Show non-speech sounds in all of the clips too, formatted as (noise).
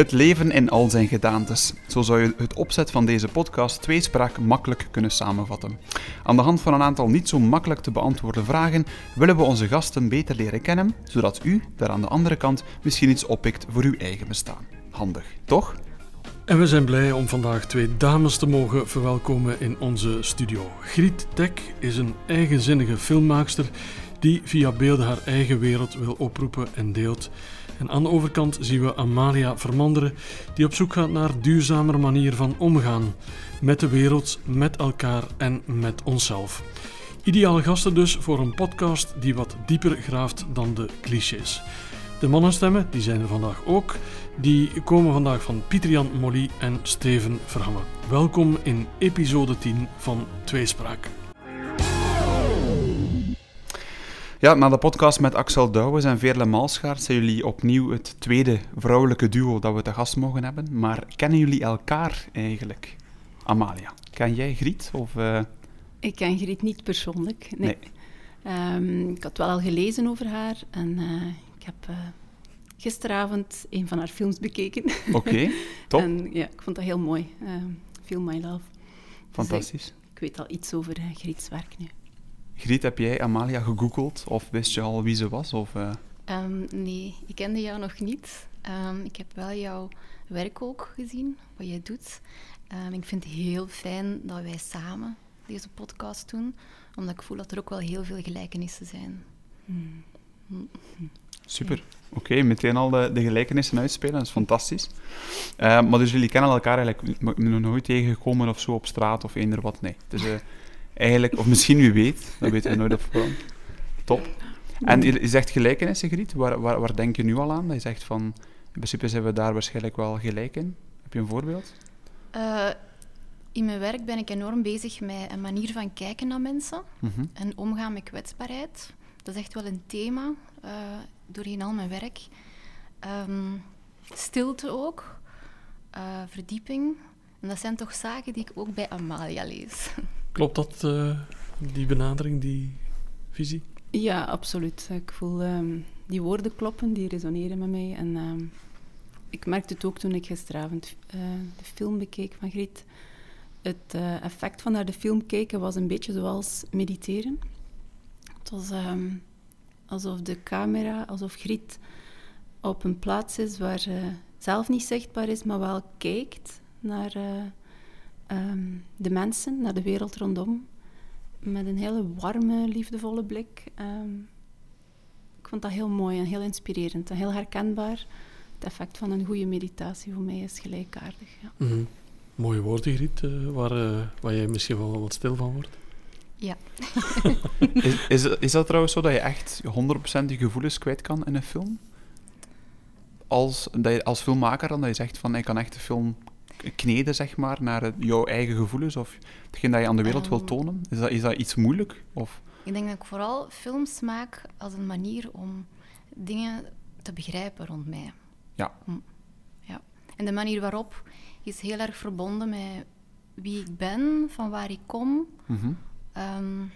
Het leven in al zijn gedaantes. Zo zou je het opzet van deze podcast tweespraak makkelijk kunnen samenvatten. Aan de hand van een aantal niet zo makkelijk te beantwoorden vragen willen we onze gasten beter leren kennen, zodat u daar aan de andere kant misschien iets oppikt voor uw eigen bestaan. Handig, toch? En we zijn blij om vandaag twee dames te mogen verwelkomen in onze studio. Griet Tek is een eigenzinnige filmmaakster die via beelden haar eigen wereld wil oproepen en deelt. En aan de overkant zien we Amalia Vermanderen, die op zoek gaat naar duurzamere manier van omgaan met de wereld, met elkaar en met onszelf. Ideale gasten dus voor een podcast die wat dieper graaft dan de clichés. De mannenstemmen, die zijn er vandaag ook, die komen vandaag van Pieter-Jan Molly en Steven Verhammen. Welkom in episode 10 van Tweespraak. Ja, na de podcast met Axel Douwes en Veerle Malschaert zijn jullie opnieuw het tweede vrouwelijke duo dat we te gast mogen hebben. Maar kennen jullie elkaar eigenlijk? Amalia, ken jij Griet? Of, uh... Ik ken Griet niet persoonlijk, nee. nee. Um, ik had wel al gelezen over haar en uh, ik heb uh, gisteravond een van haar films bekeken. (laughs) Oké, okay, top. en ja, ik vond dat heel mooi. Feel My Love. Fantastisch. Dus, ik weet al iets over Griets werk nu. Griet, heb jij Amalia gegoogeld of wist je al wie ze was? Of, uh... um, nee, ik kende jou nog niet. Um, ik heb wel jouw werk ook gezien, wat jij doet. Um, ik vind het heel fijn dat wij samen deze podcast doen, omdat ik voel dat er ook wel heel veel gelijkenissen zijn. Hmm. Super. Oké, okay, meteen al de, de, gelijkenissen uitspelen, dat is fantastisch. Uh, maar dus jullie kennen elkaar eigenlijk nog nooit tegengekomen of zo op straat of eender wat? Nee. Dus, uh, eigenlijk, of misschien wie weet, dat weten we nooit op voorhand. Top. En je zegt gelijkenissen, Griet. Waar, waar, waar denk je nu al aan? Dat je zegt van, in principe zijn we daar waarschijnlijk wel gelijk in. Heb je een voorbeeld? Uh, in mijn werk ben ik enorm bezig met een manier van kijken naar mensen mm -hmm. en omgaan met kwetsbaarheid. Dat is echt wel een thema uh, doorheen al mijn werk. Um, stilte ook, uh, verdieping. En dat zijn toch zaken die ik ook bij Amalia lees. (laughs) Klopt dat, uh, die benadering, die visie? Ja, absoluut. Ik voel um, die woorden kloppen, die resoneren met mij. En um, ik merkte het ook toen ik gisteravond uh, de film bekeek van Griet. Het uh, effect van naar de film kijken was een beetje zoals mediteren. Het was um, alsof de camera, alsof Griet op een plaats is waar ze zelf niet zichtbaar is, maar wel kijkt naar um, de mensen, naar de wereld rondom. Met een hele warme, liefdevolle blik. Um, ik vond dat heel mooi en heel inspirerend en heel herkenbaar. Het effect van een goede meditatie voor mij is gelijkaardig. Ja. Mm -hmm. Mooie woorden, Griet, uh, waar, uh, waar jij misschien wel wat stil van wordt. Ja. (laughs) is, is, is dat trouwens zo dat je echt 100% je gevoelens kwijt kan in een film? Als, dat je, als filmmaker dan, dat je zegt van ik kan echt de film kneden, zeg maar, naar jouw eigen gevoelens of hetgeen dat je aan de wereld um, wil tonen? Is dat, is dat iets moeilijk? Of? Ik denk dat ik vooral films maak als een manier om dingen te begrijpen rond mij. Ja. ja. En de manier waarop is heel erg verbonden met wie ik ben, van waar ik kom. Mm -hmm. um,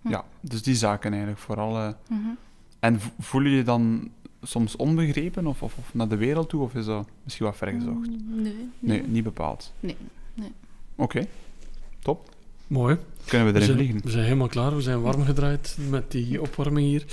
hm. Ja, dus die zaken eigenlijk vooral. Uh, mm -hmm. En voel je je dan soms onbegrepen of, of, of, naar de wereld toe? Of is dat misschien wat vergezocht? Nee. Nee, nee niet bepaald? Nee. nee. Oké, okay. top. Mooi. Kunnen we erin we zijn, vliegen? We zijn helemaal klaar. We zijn warm gedraaid met die opwarming hier.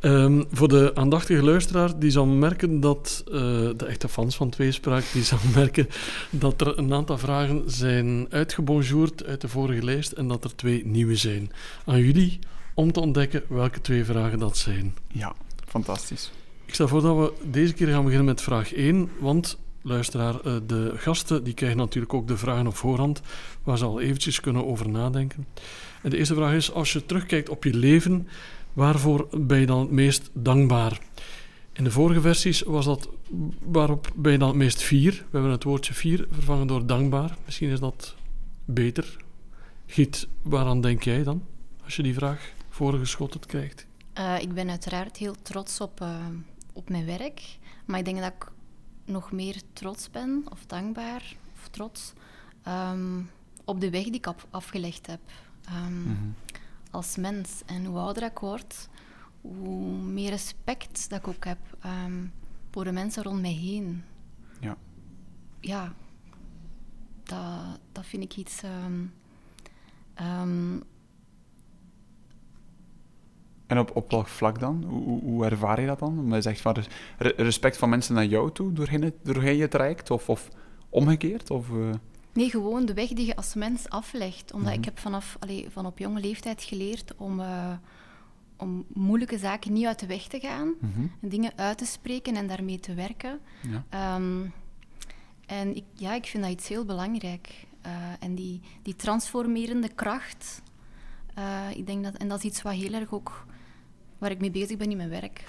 Um, voor de aandachtige luisteraar, die zal merken dat... Uh, de echte fans van Tweespraak, die zal (laughs) merken dat er een aantal vragen zijn uitgebonjourd uit de vorige lijst en dat er twee nieuwe zijn. Aan jullie om te ontdekken welke twee vragen dat zijn. Ja, fantastisch. Ik stel voor dat we deze keer gaan beginnen met vraag 1, want luisteraar, de gasten die krijgen natuurlijk ook de vragen op voorhand, waar ze al eventjes kunnen over nadenken. En de eerste vraag is, als je terugkijkt op je leven, waarvoor ben je dan het meest dankbaar? In de vorige versies was dat, waarop ben je dan het meest fier? We hebben het woordje fier vervangen door dankbaar. Misschien is dat beter. Giet, waaraan denk jij dan, als je die vraag voorgeschoteld krijgt? Uh, ik ben uiteraard heel trots op, uh, op mijn werk, maar ik denk dat ik nog meer trots ben, of dankbaar, of trots, um, op de weg die ik af, afgelegd heb. Um, mm -hmm. Als mens. En hoe ouder ik word, hoe meer respect dat ik ook heb um, voor de mensen rond mij heen. Ja. Ja, dat, dat vind ik iets... En op, op welk vlak dan? Hoe, hoe- ervaar je dat dan? Omdat je zegt van res- re- respect van mensen naar jou toe doorheen, het, doorheen je traject? Of, of omgekeerd? Of, eh, Nee, gewoon de weg die je als mens aflegt. Omdat Mhm. ik heb vanaf allee, van op jonge leeftijd geleerd om, eh, om moeilijke zaken niet uit de weg te gaan. En dingen uit te spreken en daarmee te werken. ja. Ehm, en ik, ja, ik vind dat iets heel belangrijk. Eh, en die, die transformerende kracht, ik denk dat, en dat is iets wat heel erg ook waar ik mee bezig ben in mijn werk.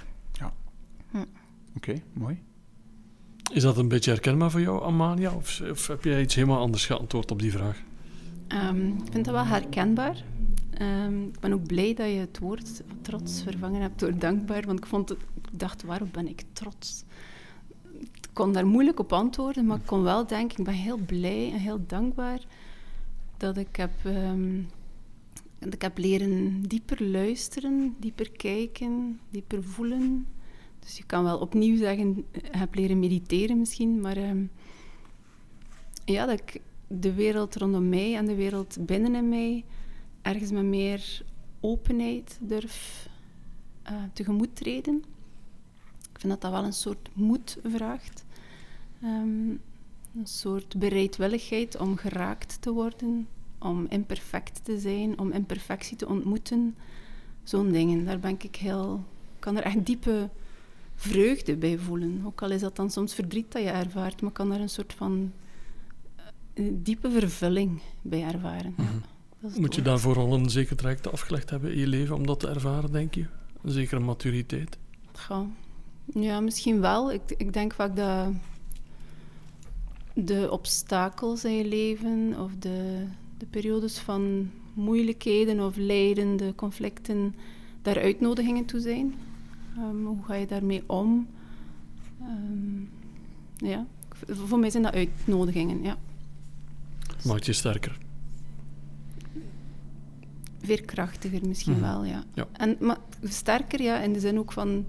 Oké, mooi. Is dat een beetje herkenbaar voor jou, Amalia? Of, of heb jij iets helemaal anders geantwoord op die vraag? Ehm, ik vind dat wel herkenbaar. Ehm, ik ben ook blij dat je het woord trots vervangen hebt door dankbaar, want ik, vond het, ik dacht, waarop ben ik trots? Ik kon daar moeilijk op antwoorden, maar ik kon wel denken, ik ben heel blij en heel dankbaar dat ik heb, ehm, ik heb leren dieper luisteren, dieper kijken, dieper voelen. Dus je kan wel opnieuw zeggen, heb leren mediteren misschien, maar ehm, ja, dat ik de wereld rondom mij en de wereld binnenin mij ergens met meer openheid durf eh, tegemoet treden. Ik vind dat dat wel een soort moed vraagt. Ehm, een soort bereidwilligheid om geraakt te worden, om imperfect te zijn, om imperfectie te ontmoeten. Zo'n dingen, daar ben ik heel... Ik kan er echt diepe vreugde bij voelen. Ook al is dat dan soms verdriet dat je ervaart, maar ik kan daar een soort van een diepe vervulling bij ervaren. Ja, dat is het Moet je daarvoor al een zeker traject afgelegd hebben in je leven om dat te ervaren, denk je? Een zekere maturiteit? Goh. Ja, misschien wel. Ik, ik denk vaak dat de obstakels in je leven of de, de periodes van moeilijkheden of lijden, de conflicten, daar uitnodigingen toe zijn. Ehm, hoe ga je daarmee om? Ehm, ja, voor mij zijn dat uitnodigingen, ja. Maakt je sterker. Veerkrachtiger misschien Mhm. wel, ja. Ja. En, maar sterker, ja, in de zin ook van...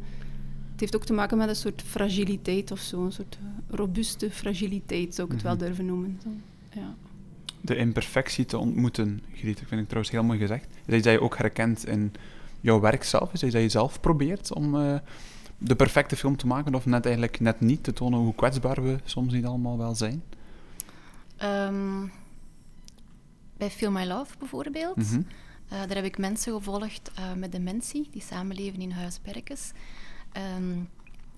Het heeft ook te maken met een soort fragiliteit of zo. Een soort eh, robuuste fragiliteit, zou ik het wel Mhm. durven noemen. Zo. Ja. De imperfectie te ontmoeten, Griet, dat vind ik trouwens heel mooi gezegd. Is dat iets dat je ook herkent in jouw werk zelf? Is dat iets dat je zelf probeert om eh, de perfecte film te maken? Of net eigenlijk net niet te tonen hoe kwetsbaar we soms niet allemaal wel zijn? Ehm, bij Feel My Love bijvoorbeeld. Mhm. Eh, daar heb ik mensen gevolgd eh, met dementie, die samenleven in Huis Perkes. Ehm,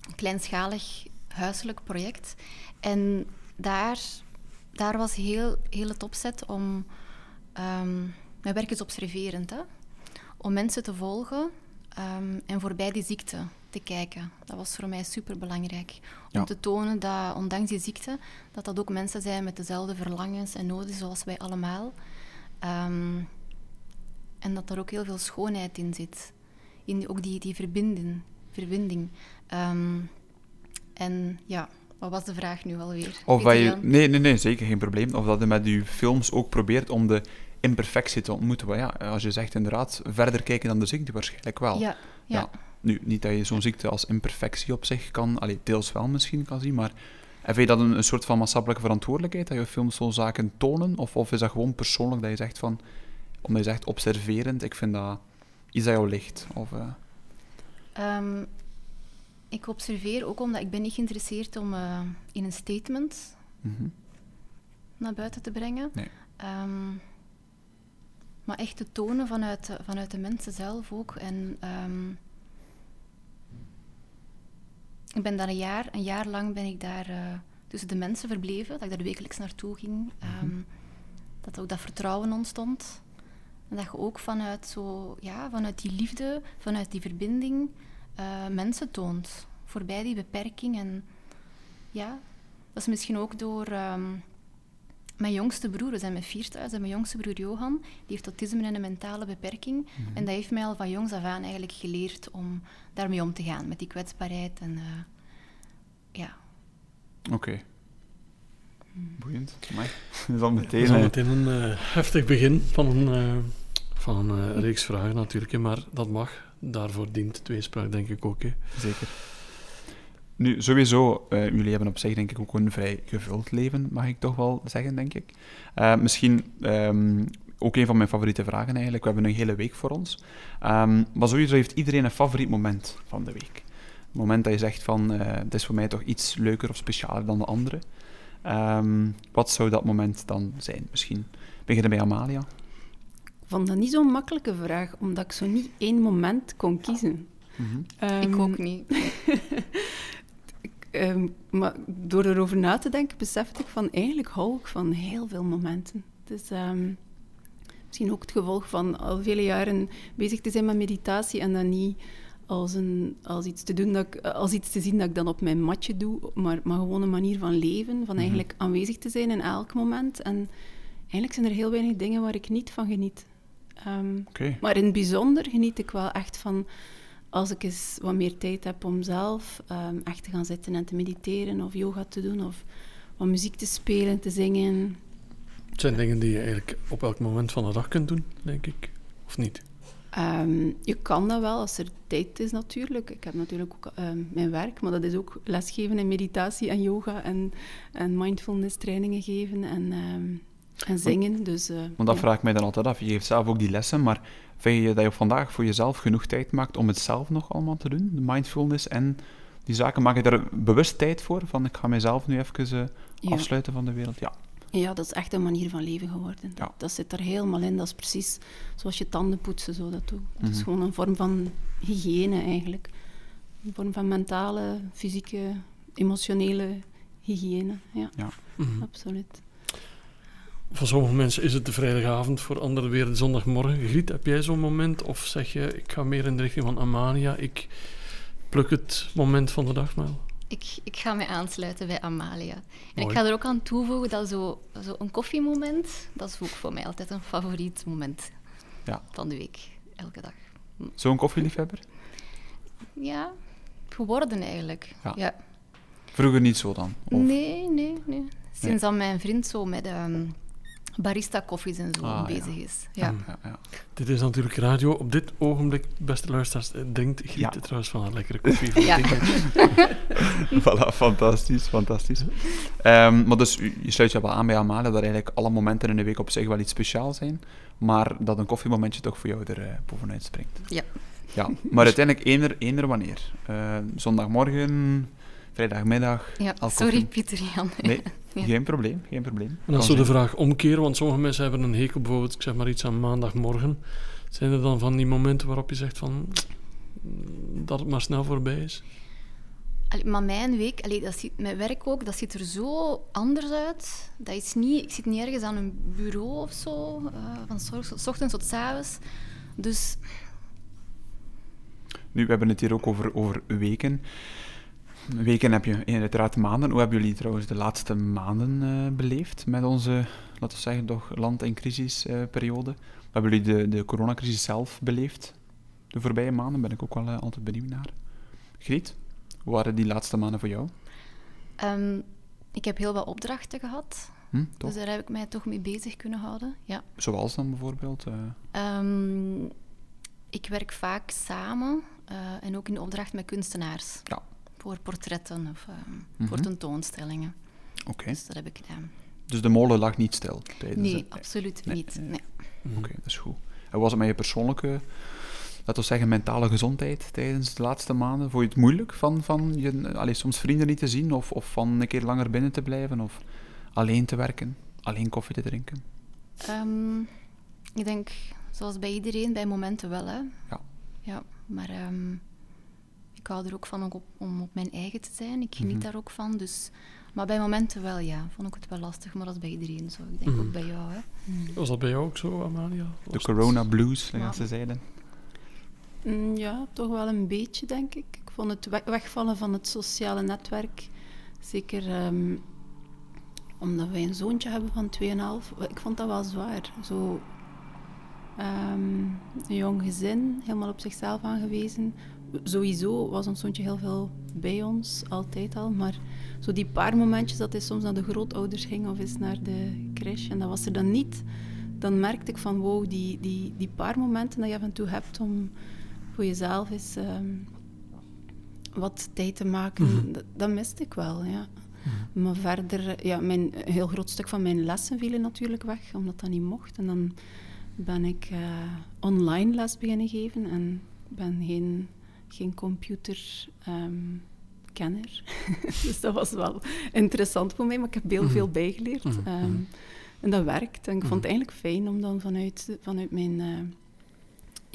een kleinschalig huiselijk project. En daar, daar was heel, heel het opzet om... ehm, mijn werk is observerend, hè? Om mensen te volgen ehm, en voorbij die ziekte te kijken. Dat was voor mij superbelangrijk. Om Ja. te tonen dat, ondanks die ziekte, dat dat ook mensen zijn met dezelfde verlangens en noden zoals wij allemaal. Ehm, en dat er ook heel veel schoonheid in zit. In die- ook die, die verbinding. verbinding. En ja, wat was de vraag nu alweer? Of dat je? Nee, nee, nee, zeker geen probleem. Of dat je met je films ook probeert om de imperfectie te ontmoeten. Want ja, als je zegt inderdaad, verder kijken dan de ziekte waarschijnlijk wel. Ja, ja. Ja. Nu, niet dat je zo'n ziekte als imperfectie op zich kan, allee, deels wel misschien kan zien, maar vind je dat een, een soort van maatschappelijke verantwoordelijkheid, dat je films zo'n zaken tonen? Of, of is dat gewoon persoonlijk dat je zegt van, omdat je zegt observerend, ik vind dat iets dat jou ligt? Of, eh, Ehm, ik observeer ook omdat ik ben niet geïnteresseerd om eh, in een statement mhm. naar buiten te brengen. Nee. Ehm, maar echt te tonen vanuit de, vanuit de mensen zelf ook. En ehm, ik ben daar een jaar, een jaar lang ben ik daar eh, tussen de mensen verbleven, dat ik daar wekelijks naartoe ging. Ehm, dat ook dat vertrouwen ontstond. En dat je ook vanuit, zo, ja, vanuit die liefde, vanuit die verbinding, eh, mensen toont. Voorbij die beperking. En ja, dat is misschien ook door ehm, mijn jongste broer, we zijn met vier thuis, en mijn jongste broer Johan, die heeft autisme en een mentale beperking. En dat heeft mij al van jongs af aan eigenlijk geleerd om daarmee om te gaan, met die kwetsbaarheid. En eh, ja, Oké. Boeiend. Maar (laughs) is al Dat meteen... is al eh, meteen een eh, heftig begin van een, eh, van een eh, reeks vragen natuurlijk, maar dat mag. Daarvoor dient tweespraak denk ik ook. Hè. Zeker. Nu, sowieso, eh, jullie hebben op zich denk ik ook een vrij gevuld leven, mag ik toch wel zeggen, denk ik. Eh, misschien ehm, ook een van mijn favoriete vragen eigenlijk. We hebben een hele week voor ons. Ehm, maar sowieso heeft iedereen een favoriet moment van de week. Het moment dat je zegt van, uh, het is voor mij toch iets leuker of specialer dan de andere. Ehm, wat zou dat moment dan zijn? Misschien beginnen bij Amalia. Vond dat niet zo'n makkelijke vraag, omdat ik zo niet één moment kon kiezen. Mm ik ook niet. (laughs) um, maar door erover na te denken, besefte ik van eigenlijk hou ik van heel veel momenten. Dus um, misschien ook het gevolg van al vele jaren bezig te zijn met meditatie en dan niet als, een, als, iets te doen dat ik, als iets te zien dat ik dan op mijn matje doe, maar, maar gewoon een manier van leven, van mhm. eigenlijk aanwezig te zijn in elk moment. En eigenlijk zijn er heel weinig dingen waar ik niet van geniet. Um, Maar in het bijzonder geniet ik wel echt van als ik eens wat meer tijd heb om zelf um, echt te gaan zitten en te mediteren of yoga te doen of wat muziek te spelen, te zingen. Het zijn dingen die je eigenlijk op elk moment van de dag kunt doen, denk ik, of niet? Um, je kan dat wel als er tijd is natuurlijk. Ik heb natuurlijk ook um, mijn werk, maar dat is ook lesgeven en meditatie en yoga en, en mindfulness trainingen geven en, um, en zingen. Dus, uh, Want dat ja. vraag ik mij dan altijd af. Je geeft zelf ook die lessen, maar vind je dat je vandaag voor jezelf genoeg tijd maakt om het zelf nog allemaal te doen? De mindfulness en die zaken, maak je daar bewust tijd voor? Van ik ga mezelf nu even uh, ja. afsluiten van de wereld? Ja. Ja, dat is echt een manier van leven geworden. Ja. Dat zit er helemaal in. Dat is precies zoals je tanden poetsen, zo dat doet. Het mm -hmm. is gewoon een vorm van hygiëne eigenlijk. Een vorm van mentale, fysieke, emotionele hygiëne. Ja, ja. Mm -hmm. absoluut. Voor sommige mensen is het de vrijdagavond, voor anderen weer de zondagmorgen. Griet, heb jij zo'n moment? Of zeg je, ik ga meer in de richting van Amania, ik pluk het moment van de dag maar? Ik, ik ga mij aansluiten bij Amalia. En Mooi. ik ga er ook aan toevoegen dat zo, zo een koffiemoment, dat is ook voor mij altijd een favoriet moment ja. van de week, elke dag. Zo'n koffieliefhebber? Ja, geworden eigenlijk. Ja. ja. Vroeger niet zo dan? Of? Nee, nee, nee. Sinds nee. dat mijn vriend zo met um, barista koffies en zo ah, bezig ja. is. Ja. Ja, ja. Dit is natuurlijk radio. Op dit ogenblik, beste luisteraars, drinkt Griet Ja. trouwens van een lekkere koffie. (laughs) Ja. (laughs) voilà, fantastisch, fantastisch. Ehm, maar dus, je sluit je wel aan bij Amalia dat eigenlijk alle momenten in de week op zich wel iets speciaals zijn, maar dat een koffiemomentje toch voor jou er eh, bovenuit springt. Ja. Ja, maar uiteindelijk eender, eender wanneer. Eh, zondagmorgen, vrijdagmiddag, Ja, sorry. Pieter Jan. Nee, (laughs) Ja. geen probleem, geen probleem. En als Kan we de vraag omkeren, want sommige mensen hebben een hekel bijvoorbeeld, ik zeg maar iets aan maandagmorgen. Zijn er dan van die momenten waarop je zegt van mm, dat het maar snel voorbij is? Allee, maar mijn week, allee, dat ziet, mijn werk ook, dat ziet er zo anders uit. Dat is niet, ik zit niet ergens aan een bureau of zo, eh, van s ochtends- s ochtends tot s avonds. Dus Nu, we hebben het hier ook over, over weken. Weken heb je uiteraard maanden. Hoe hebben jullie trouwens de laatste maanden eh, beleefd met onze, laten we zeggen, toch land- en crisisperiode? Hoe hebben jullie de, de coronacrisis zelf beleefd? De voorbije maanden ben ik ook wel eh, altijd benieuwd naar. Griet, hoe waren die laatste maanden voor jou? ehm, ik heb heel wat opdrachten gehad. Hm? Dus daar heb ik mij toch mee bezig kunnen houden. Ja. Zoals dan bijvoorbeeld? eh, Ehm, ik werk vaak samen en ook in opdracht met kunstenaars. Ja. Voor portretten of ehm, Mhm. voor tentoonstellingen. Oké, Dus dat heb ik gedaan. dus de molen lag niet stil tijdens Nee, het- absoluut nee, niet. nee. Nee. Oké, dat is goed. En was het met je persoonlijke, laten we zeggen, mentale gezondheid tijdens de laatste maanden? Vond je het moeilijk van, van je, allee, soms vrienden niet te zien of, of van een keer langer binnen te blijven of alleen te werken, alleen koffie te drinken? Ehm, ik denk, zoals bij iedereen, bij momenten wel. Hè. Ja. Ja, maar ehm, ik hou er ook van om op, om op mijn eigen te zijn. Ik geniet Mhm. daar ook van. Dus, maar bij momenten wel, ja. Vond ik het wel lastig, maar dat is bij iedereen zo. Ik denk Mhm. ook bij jou, hè. Was dat bij jou ook zo, Amalia? De Was corona blues, Ja. zoals ze zeiden. Mm, Ja, toch wel een beetje, denk ik. Ik vond het we- wegvallen van het sociale netwerk, zeker ehm, omdat wij een zoontje hebben van 2,5, ik vond dat wel zwaar. Zo, ehm, een jong gezin, helemaal op zichzelf aangewezen. Sowieso was ons zoontje heel veel bij ons, altijd al, maar zo die paar momentjes dat hij soms naar de grootouders ging of eens naar de crash en dat was er dan niet, dan merkte ik van wow, die, die, die paar momenten dat je af en toe hebt om voor jezelf is, ehm, wat tijd te maken, Mhm. dat, dat miste ik wel, ja. Mhm. Maar verder, ja, mijn, een heel groot stuk van mijn lessen vielen natuurlijk weg, omdat dat niet mocht. En dan ben ik eh, online les beginnen geven en ben geen, geen computerkenner. (laughs) dus dat was wel interessant voor mij, maar ik heb heel Mhm. veel bijgeleerd. Mhm, Ehm, mhm. en dat werkt. En ik vond het eigenlijk fijn om dan vanuit, vanuit mijn eh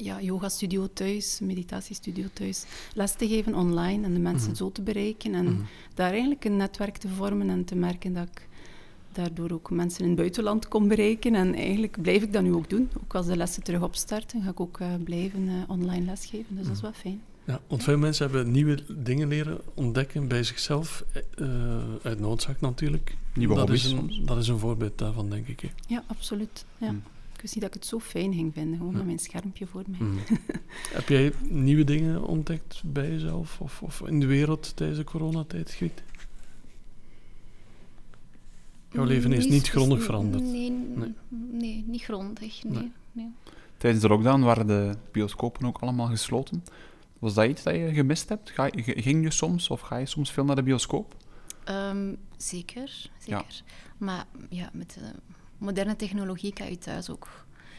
ja, yoga-studio thuis, meditatiestudio thuis, les te geven online en de mensen zo te bereiken. En daar eigenlijk een netwerk te vormen en te merken dat ik daardoor ook mensen in het buitenland kon bereiken. En eigenlijk blijf ik dat nu ook doen. Ook als de lessen terug opstarten, ga ik ook eh, blijven eh, online lesgeven. Dus dat is wel fijn. Ja, want veel mensen hebben nieuwe dingen leren ontdekken bij zichzelf, eh, uit noodzaak natuurlijk. Nieuwe dat hobby's is een, soms. Dat is een voorbeeld daarvan, denk ik. hè. Ja, absoluut. Ja. Hmm. Ik wist niet dat ik het zo fijn ging vinden, gewoon Ja. met mijn schermpje voor mij. Mhm. (laughs) Heb jij nieuwe dingen ontdekt bij jezelf of, of in de wereld tijdens de coronatijd, Griet? Jouw leven is niet grondig veranderd. Nee, Nee. nee. niet grondig. Nee. Nee. nee. Tijdens de lockdown waren de bioscopen ook allemaal gesloten. Was dat iets dat je gemist hebt? Ga, je- ging je soms of ga je soms veel naar de bioscoop? Ehm, zeker, zeker. Maar ja, met de moderne technologie kan je thuis ook...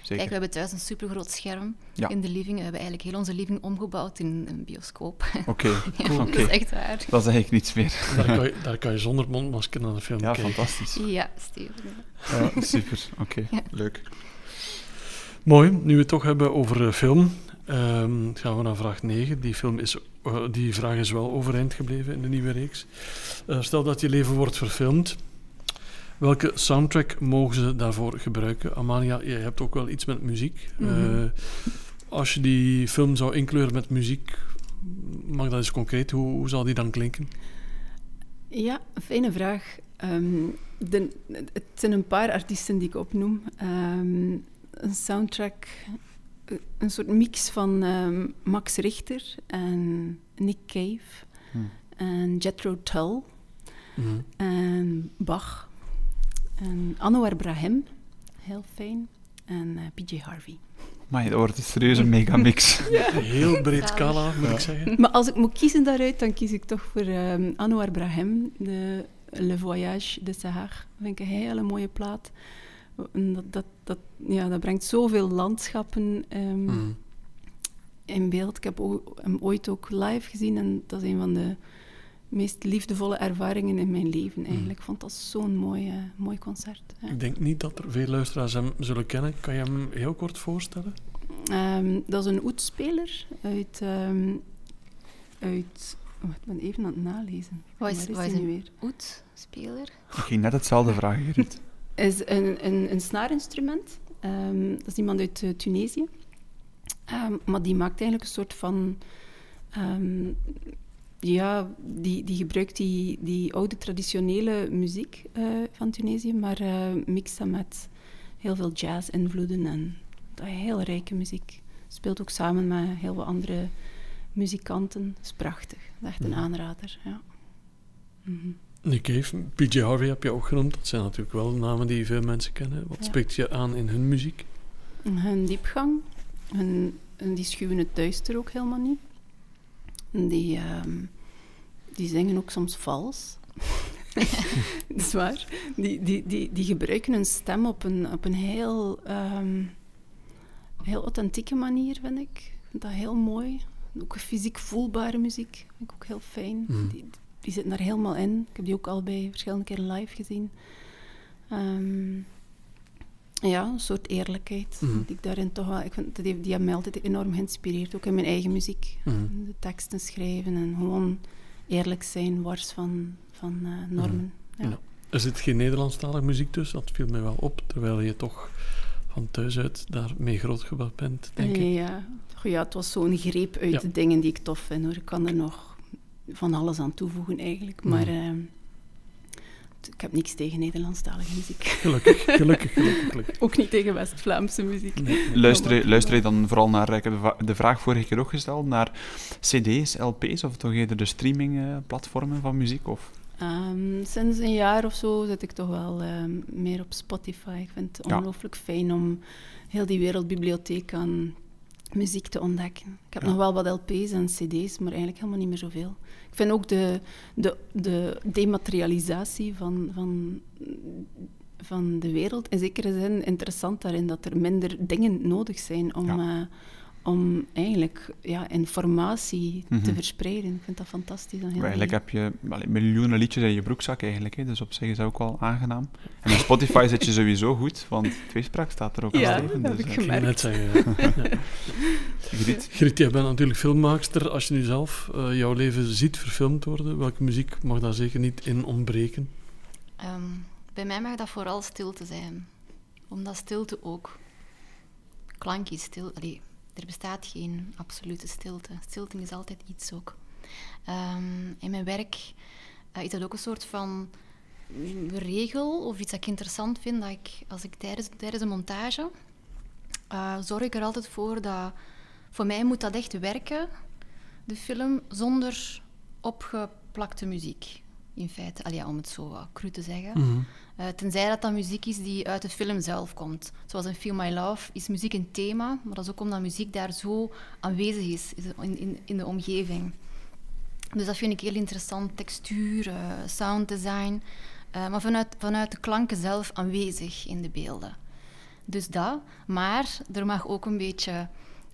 Zeker. Kijk, we hebben thuis een supergroot scherm Ja. in de living. We hebben eigenlijk heel onze living omgebouwd in een bioscoop. Oké, (laughs) ja, Cool. Dat is echt waar. dat is eigenlijk niets meer. Daar kan je, daar kan je zonder mondmasker naar de film Ja, kijken. fantastisch. Ja, Steven. Ja, super. Oké, Ja. leuk. Mooi, nu we het toch hebben over eh, film, ehm, gaan we naar vraag 9. Die, film is, eh, die vraag is wel overeind gebleven in de nieuwe reeks. Eh, stel dat je leven wordt verfilmd. Welke soundtrack mogen ze daarvoor gebruiken? Amalia, jij hebt ook wel iets met muziek. Mhm. Eh, als je die film zou inkleuren met muziek, mag dat eens concreet? Hoe, hoe zal die dan klinken? Ja, fijne vraag. Ehm, de, het zijn een paar artiesten die ik opnoem. Ehm, een soundtrack, een soort mix van ehm, Max Richter en Nick Cave Hm. en Jethro Tull Mhm. en Bach en Anwar Brahim, heel fijn, en eh, PJ Harvey. Maar dat wordt serieus een megamix. (laughs) Heel breed scala, moet Ja. ik zeggen. Maar als ik moet kiezen daaruit, dan kies ik toch voor ehm Anwar Brahim, de Le Voyage de Sahar. vind ik een hele mooie plaat. En Dat, dat, dat, ja, dat brengt zoveel landschappen ehm, Mhm. in beeld. Ik heb hem ooit ook live gezien en dat is een van de meest liefdevolle ervaringen in mijn leven eigenlijk. Ik vond dat zo'n mooi, eh, mooi concert. Ja. Ik denk niet dat er veel luisteraars hem zullen kennen. Kan je hem heel kort voorstellen? Ehm, dat is een oetspeler uit... ehm uit oh, ik ben even aan het nalezen. Wat is- hij is nu weer? Oud-speler. Ik ging net hetzelfde vragen, Ruud. Is een, een, een snaarinstrument. Ehm, dat is iemand uit eh, Tunesië. Ehm, maar die maakt eigenlijk een soort van... ehm, ja, die, die gebruikt die, die oude traditionele muziek eh, van Tunesië, maar eh, mixt dat met heel veel jazz-invloeden en heel rijke muziek. Speelt ook samen met heel wat andere muzikanten. Dat is prachtig. Dat is echt een Mhm. aanrader, ja. Mhm. Nick Cave, PJ Harvey heb je ook genoemd. Dat zijn natuurlijk wel namen die veel mensen kennen. Wat Ja. spreekt je aan in hun muziek? Hun diepgang, hun, die schuwen het duister ook helemaal niet. Die, ehm, die zingen ook soms vals. (laughs) dat is waar. Die, die, die, die gebruiken hun stem op een, op een heel, ehm, heel authentieke manier, vind ik. Ik vind dat heel mooi. Ook fysiek voelbare muziek vind ik ook heel fijn. Mhm. Die, die zitten daar helemaal in. Ik heb die ook al bij verschillende keren live gezien. Ehm, ja, een soort eerlijkheid. Mhm. Die ik daarin toch wel... Ik vind, heeft, die hebben mij altijd enorm geïnspireerd. Ook in mijn eigen muziek. Mhm. De teksten schrijven en gewoon eerlijk zijn, wars van, van eh, normen. Ja. Ja. Er zit geen Nederlandstalige muziek tussen, dat viel mij wel op. Terwijl je toch van thuis uit daarmee grootgebracht bent, denk ik. Ja. Goh, ja, het was zo'n greep uit Ja. de dingen die ik tof vind. Hoor. Ik kan er nog van alles aan toevoegen eigenlijk. Maar ehm, ik heb niks tegen Nederlandstalige muziek. (laughs) Gelukkig, gelukkig, gelukkig. gelukkig. Ook niet tegen West-Vlaamse muziek. Nee. Luister, je- wat- luister je dan vooral naar, ik heb de vraag vorige keer ook gesteld, naar cd's, lp's of toch eerder de streamingplatformen van muziek? Of? Ehm, sinds een jaar of zo zit ik toch wel ehm, meer op Spotify. Ik vind het Ja. ongelooflijk fijn om heel die wereldbibliotheek aan muziek te ontdekken. Ik heb Ja. nog wel wat LP's en CD's, maar eigenlijk helemaal niet meer zoveel. Ik vind ook de, de, de dematerialisatie van, van, van de wereld in zekere zin interessant daarin dat er minder dingen nodig zijn om, Ja. eh, om eigenlijk ja, informatie te Mhm. verspreiden. Ik vind dat fantastisch. en heel Maar eigenlijk leuk. heb je miljoenen liedjes in je broekzak eigenlijk, hè, dus op zich is dat ook wel aangenaam. En op Spotify zit je sowieso goed, want tweespraak staat er ook Ja, aan Steven. dat dus, heb ik Ik ging net gemerkt. zeggen. ja. (laughs) Griet. Griet, jij bent natuurlijk filmmaakster. Als je nu zelf eh, jouw leven ziet verfilmd worden, welke muziek mag daar zeker niet in ontbreken? Ehm, bij mij mag dat vooral stilte zijn. Omdat stilte ook... Klank is stil. Allee, er bestaat geen absolute stilte. Stilte is altijd iets ook. Ehm, in mijn werk eh, is dat ook een soort van regel of iets dat ik interessant vind. Dat ik, als ik tijdens, tijdens de montage eh, zorg ik er altijd voor dat... Voor mij moet dat echt werken, de film, zonder opgeplakte muziek. In feite, Allee, om het zo wat cru te zeggen. Mhm. Eh, tenzij dat dat muziek is die uit de film zelf komt. Zoals in Feel My Love is muziek een thema, maar dat is ook omdat muziek daar zo aanwezig is in, in, in de omgeving. Dus dat vind ik heel interessant. Textuur, eh, sounddesign, eh, maar vanuit, vanuit de klanken zelf aanwezig in de beelden. Dus dat, maar er mag ook een beetje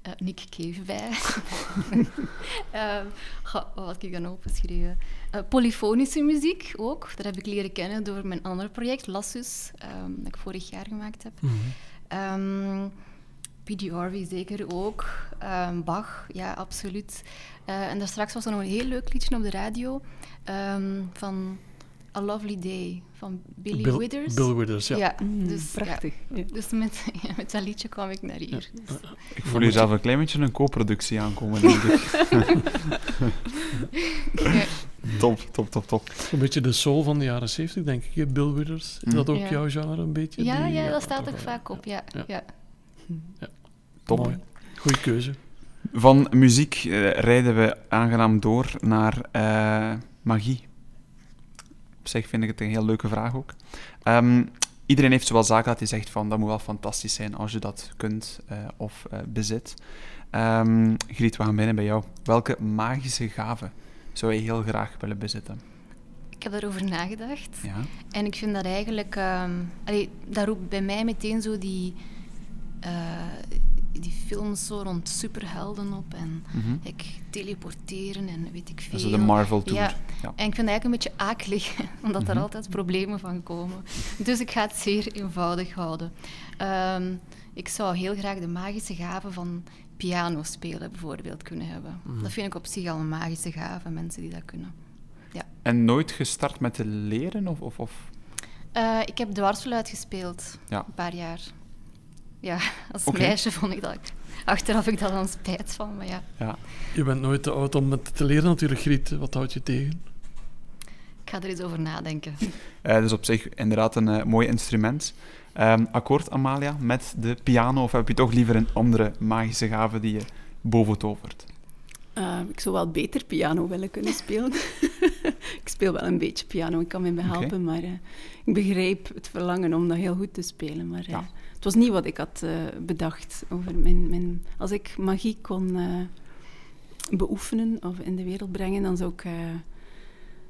eh Nick Cave bij. Eh, ga- wat had ik dan opgeschreven? Eh, polyfonische muziek ook. Dat heb ik leren kennen door mijn andere project, Lassus, ehm, dat ik vorig jaar gemaakt heb. Mhm. Ehm P.G. Harvey zeker ook. Ehm, Bach, ja, absoluut. Eh, en daar straks was er nog een heel leuk liedje op de radio ehm, van A Lovely Day van Billy Bill, Withers. Bill Withers, ja. Mm, dus, prachtig. Ja. Dus met, (laughs) ja, met dat liedje kwam ik naar hier. Dus- Ik voel jezelf een klein beetje een co-productie aankomen, denk ik. (laughs) Ja. top, top, top, top. Een beetje de soul van de jaren 70, denk ik. Bill Withers. Is dat ook Ja. jouw genre een beetje? Ja, Die- ja, dat staat wel, vaak op, ja. Ja. ja. Top. Mooi. Goeie keuze. Van muziek eh, rijden we aangenaam door naar eh, magie. Op zich vind ik het een heel leuke vraag ook. Ehm, iedereen heeft zowel zaken dat hij zegt van dat moet wel fantastisch zijn als je dat kunt eh, of eh, bezit. Ehm Griet, we gaan beginnen bij jou. Welke magische gave zou je heel graag willen bezitten? Ik heb daarover nagedacht. Ja? En ik vind dat eigenlijk... allee, dat roept bij mij meteen zo die... eh, die films zo rond superhelden op. En Mhm. ik teleporteren en weet ik veel. Dat is de Marvel Tour. Ja. Ja. En ik vind het eigenlijk een beetje akelig, (laughs) omdat Mhm. er altijd problemen van komen. Dus ik ga het zeer eenvoudig houden. Ehm, ik zou heel graag de magische gave van piano spelen bijvoorbeeld kunnen hebben. Mhm. Dat vind ik op zich al een magische gave, mensen die dat kunnen. En nooit gestart met te leren? Of, of, of? Eh, ik heb dwarsfluit gespeeld, Ja. een paar jaar. Ja, (laughs) als meisje vond ik dat... Achteraf heb ik daar dan spijt van, maar ja. Ja. Je bent nooit te oud om het te leren natuurlijk, Griet. Wat houdt je tegen? Ik ga er eens over nadenken. (laughs) Eh, dus op zich inderdaad een eh, mooi instrument. Ehm, akkoord, Amalia, met de piano? Of heb je toch liever een andere magische gave die je boven tovert? Eh, ik zou wel beter piano willen kunnen (laughs) spelen. ik speel wel een beetje piano, ik kan me behelpen, Oké. maar eh, ik begreep het verlangen om dat heel goed te spelen. Maar eh, Ja. Was niet wat ik had eh, bedacht over mijn, mijn... Als ik magie kon eh, beoefenen of in de wereld brengen, dan zou ik eh,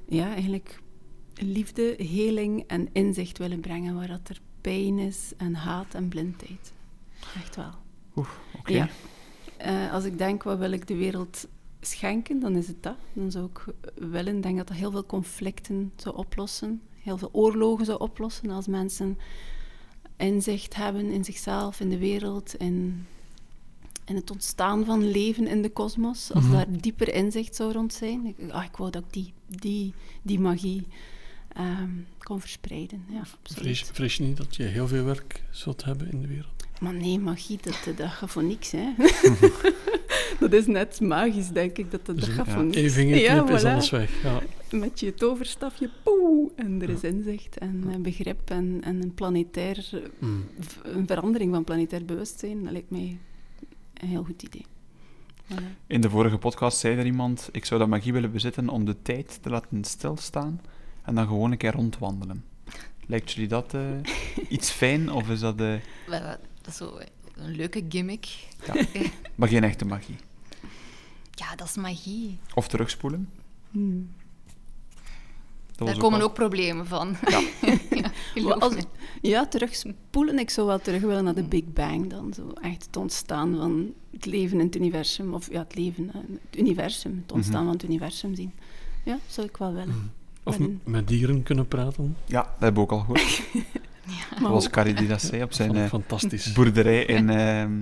ja, eigenlijk liefde, heling en inzicht willen brengen waar dat er pijn is en haat en blindheid. Echt wel. Oké. Ja. Als ik denk, wat wil ik de wereld schenken, dan is het dat. Dan zou ik willen, denk dat dat heel veel conflicten zou oplossen. Heel veel oorlogen zou oplossen als mensen inzicht hebben in zichzelf, in de wereld, in, in het ontstaan van leven in de kosmos. Als Mhm. daar dieper inzicht zou rond zijn. Ik, ah, ik wou dat ik die, die, die magie ehm, kon verspreiden. Ja, absoluut. Vrees, vrees je niet dat je heel veel werk zult hebben in de wereld? Maar nee, magie, dat, dat gaat voor niks, hè. (laughs) (laughs) dat is net magisch, denk ik, dat dat, dat Dus ja, niks. Eén vingerknip Ja, is alles weg. Ja. Met je toverstafje, poeh, en er is inzicht en begrip en, en een planetair, eh, Mm. v- een verandering van planetair bewustzijn. Dat lijkt mij een heel goed idee. Voilà. In de vorige podcast zei er iemand, ik zou dat magie willen bezitten om de tijd te laten stilstaan en dan gewoon een keer rondwandelen. Lijkt jullie dat eh, (laughs) iets fijn, of is dat... eh, Dat is zo, een leuke gimmick. (laughs) Ja. maar geen echte magie. Ja, dat is magie. Of terugspoelen. Hmm. Daar komen wel- ook problemen van. Ja. (laughs) ja, Als-. Ja, terugspoelen. Ik zou wel terug willen naar de Big Bang dan. Zo echt het ontstaan van het leven in het universum. Of ja, het leven, hè, het universum. Het ontstaan Mhm. van het universum zien. Ja, zou ik wel willen. Of Maar- m- met dieren kunnen praten. Ja, dat hebben we ook al gehoord. (laughs) Maar Dat was ook- Carrie die dat zei op zijn eh, fantastisch. boerderij in... ehm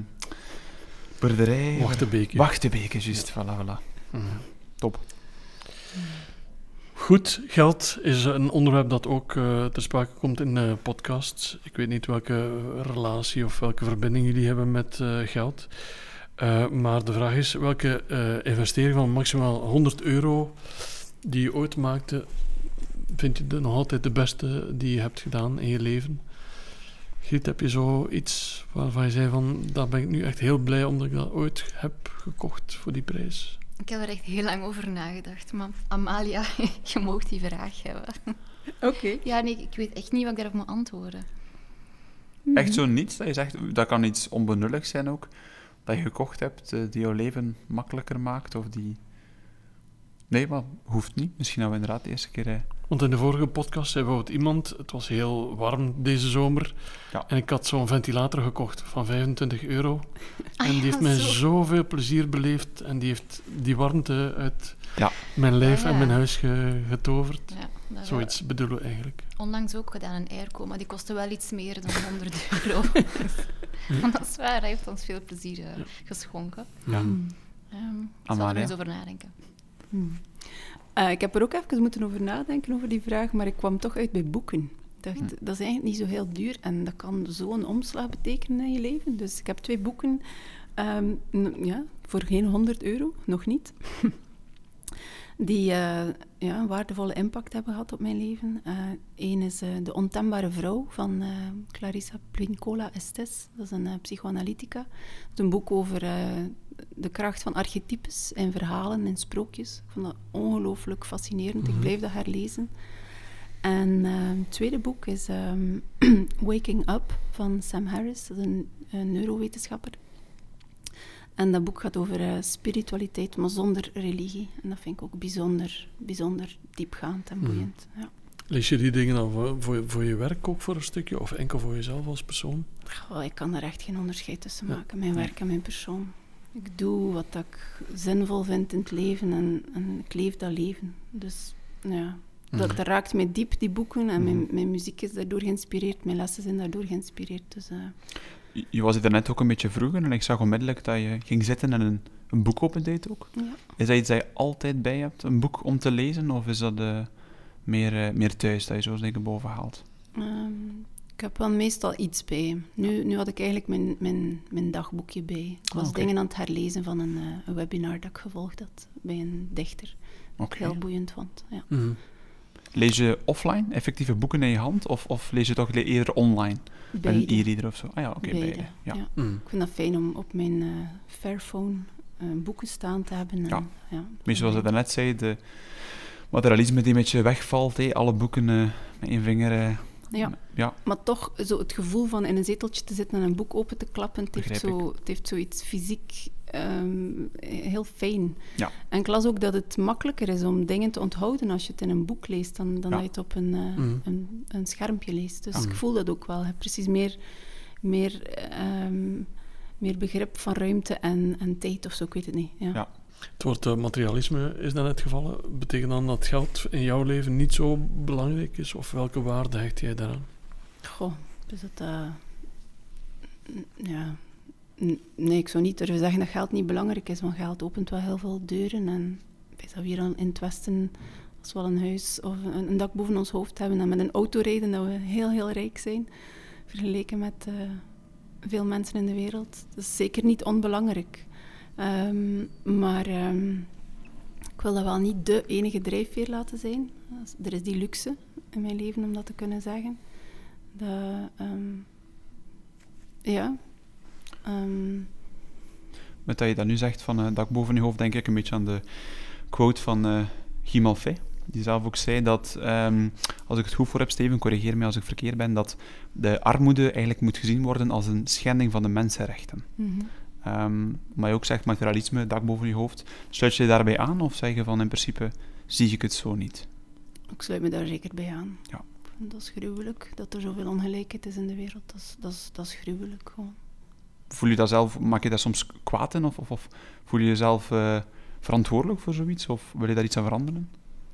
boerderij... Wachtenbeekje. Wachtebeke, juist. Voilà, voilà. Mhm. Top. Goed, geld is een onderwerp dat ook eh, ter sprake komt in eh, podcasts. Ik weet niet welke relatie of welke verbinding jullie hebben met eh, geld. Eh, maar de vraag is, welke eh, investering van maximaal 100 euro die je ooit maakte, vind je de, nog altijd de beste die je hebt gedaan in je leven? Giet, heb je zo iets waarvan je zei van, daar ben ik nu echt heel blij omdat ik dat ooit heb gekocht voor die prijs? Ik heb er echt heel lang over nagedacht. Maar Amalia, (laughs) je mag die vraag hebben. Oké. Ja, nee, ik weet echt niet wat ik daarop moet antwoorden. Echt zo niets dat je zegt, dat kan iets onbenulligs zijn ook, dat je gekocht hebt, eh, die jouw leven makkelijker maakt, of die... Nee, maar hoeft niet. Misschien nou inderdaad de eerste keer... Want in de vorige podcast zei bijvoorbeeld iemand, het was heel warm deze zomer, Ja. en ik had zo'n ventilator gekocht van 25 euro. Ah en die ja, heeft mij zo. zoveel plezier beleefd en die heeft die warmte uit Ja. mijn lijf Ah, ja. en mijn huis ge- getoverd. Ja, dat is Zoiets bedoelen we eigenlijk. onlangs ook gedaan, een airco, maar die kostte wel iets meer dan 100 euro. (laughs) (laughs) maar dat is waar, hij heeft ons veel plezier eh, geschonken. Ja. Ehm ik zal er eens over nadenken. Hmm. Eh, ik heb er ook even moeten over nadenken, over die vraag, maar ik kwam toch uit bij boeken. Ik dacht, Hmm. dat is eigenlijk niet zo heel duur en dat kan zo'n omslag betekenen in je leven. Dus ik heb twee boeken, ehm, ja, voor geen 100 euro, nog niet, (laughs) die eh, ja, een waardevolle impact hebben gehad op mijn leven. Eén is eh, De Ontembare Vrouw van Clarissa Plincola Estes. Dat is een psychoanalytica. Het is een boek over de kracht van archetypes in verhalen en sprookjes. Ik vond dat ongelooflijk fascinerend. Ik Mhm. blijf dat herlezen. En eh, het tweede boek is ehm, (clears throat) Waking Up van Sam Harris. Dat is een, een neurowetenschapper. En dat boek gaat over eh, spiritualiteit, maar zonder religie. En dat vind ik ook bijzonder, bijzonder diepgaand en Mhm. boeiend. Ja. Lees je die dingen dan voor, voor, voor je werk ook voor een stukje, of enkel voor jezelf als persoon? Goh, ik kan daar echt geen onderscheid tussen maken, mijn werk en mijn persoon. Ik doe wat ik zinvol vind in het leven en, en ik leef dat leven. Dus ja, dat, Mhm. dat raakt mij diep, die boeken. En mijn, Mhm. mijn muziek is daardoor geïnspireerd, mijn lessen zijn daardoor geïnspireerd. Dus eh, Je- Je was hier net ook een beetje vroeger en ik zag onmiddellijk dat je ging zitten en een, een boek opendeed ook. ja. Is dat iets dat je altijd bij hebt, een boek om te lezen, of is dat eh, meer, eh, meer thuis dat je zo dingen boven haalt? Ehm, ik heb wel meestal iets bij. Nu, nu had ik eigenlijk mijn, mijn, mijn dagboekje bij. Ik was Ah, dingen aan het herlezen van een, eh, een webinar dat ik gevolgd had bij een dichter. Oké. Ik heel boeiend vond. Ja. Mhm. Lees je offline effectieve boeken in je hand, of, of lees je toch eerder online? Met een Beide. e-reader of zo? Ah ja, oké, beide. Ja. ja. Mhm. Ik vind dat fijn om op mijn eh Fairphone eh, boeken staan te hebben. En, Ja. ja, Maar zoals je daarnet zei, de materialisme die een beetje wegvalt, hé, alle boeken met één vinger... Ja. ja, Maar toch, zo het gevoel van in een zeteltje te zitten en een boek open te klappen, het heeft, zo, het heeft zoiets fysiek ehm, heel fijn. Ja. En ik las ook dat het makkelijker is om dingen te onthouden als je het in een boek leest, dan, dan Ja. dat je het op een, eh, Mhm. een, een schermpje leest. Dus Ja. ik voel dat ook wel. Je hebt precies meer, meer, ehm, meer begrip van ruimte en, en tijd of zo, ik weet het niet. Ja. Het woord eh, materialisme is daarnet gevallen. Betekent dan dat geld in jouw leven niet zo belangrijk is? Of welke waarde hecht jij daaraan? Goh, dus dat... eh, ja... Nee, ik zou niet durven zeggen dat geld niet belangrijk is, want geld opent wel heel veel deuren. En dat we hier in het Westen, als we al een huis of een, een dak boven ons hoofd hebben en met een auto rijden, dat we heel, heel rijk zijn, vergeleken met eh, veel mensen in de wereld. Dat is zeker niet onbelangrijk. Ehm, maar ehm, ik wil dat wel niet de enige drijfveer laten zijn. Er is die luxe in mijn leven om dat te kunnen zeggen. Dat, ehm, ja. Met dat je dat nu zegt van eh dak boven je hoofd, denk ik een beetje aan de quote van eh Guy Malfait. die zelf ook zei dat, als ik het goed voor heb, Steven, corrigeer mij als ik verkeerd ben, dat de armoede eigenlijk moet gezien worden als een schending van de mensenrechten. Mhm. Ehm, maar je ook zegt materialisme, dak boven je hoofd. Sluit je je daarbij aan of zeg je van in principe zie ik het zo niet? Ik sluit me daar zeker bij aan. Ja. Dat is gruwelijk, dat er zoveel ongelijkheid is in de wereld. Dat is, dat is, dat is gruwelijk gewoon. Voel je dat zelf, maak je dat soms kwaad in of, of, of voel je jezelf eh, verantwoordelijk voor zoiets of wil je daar iets aan veranderen?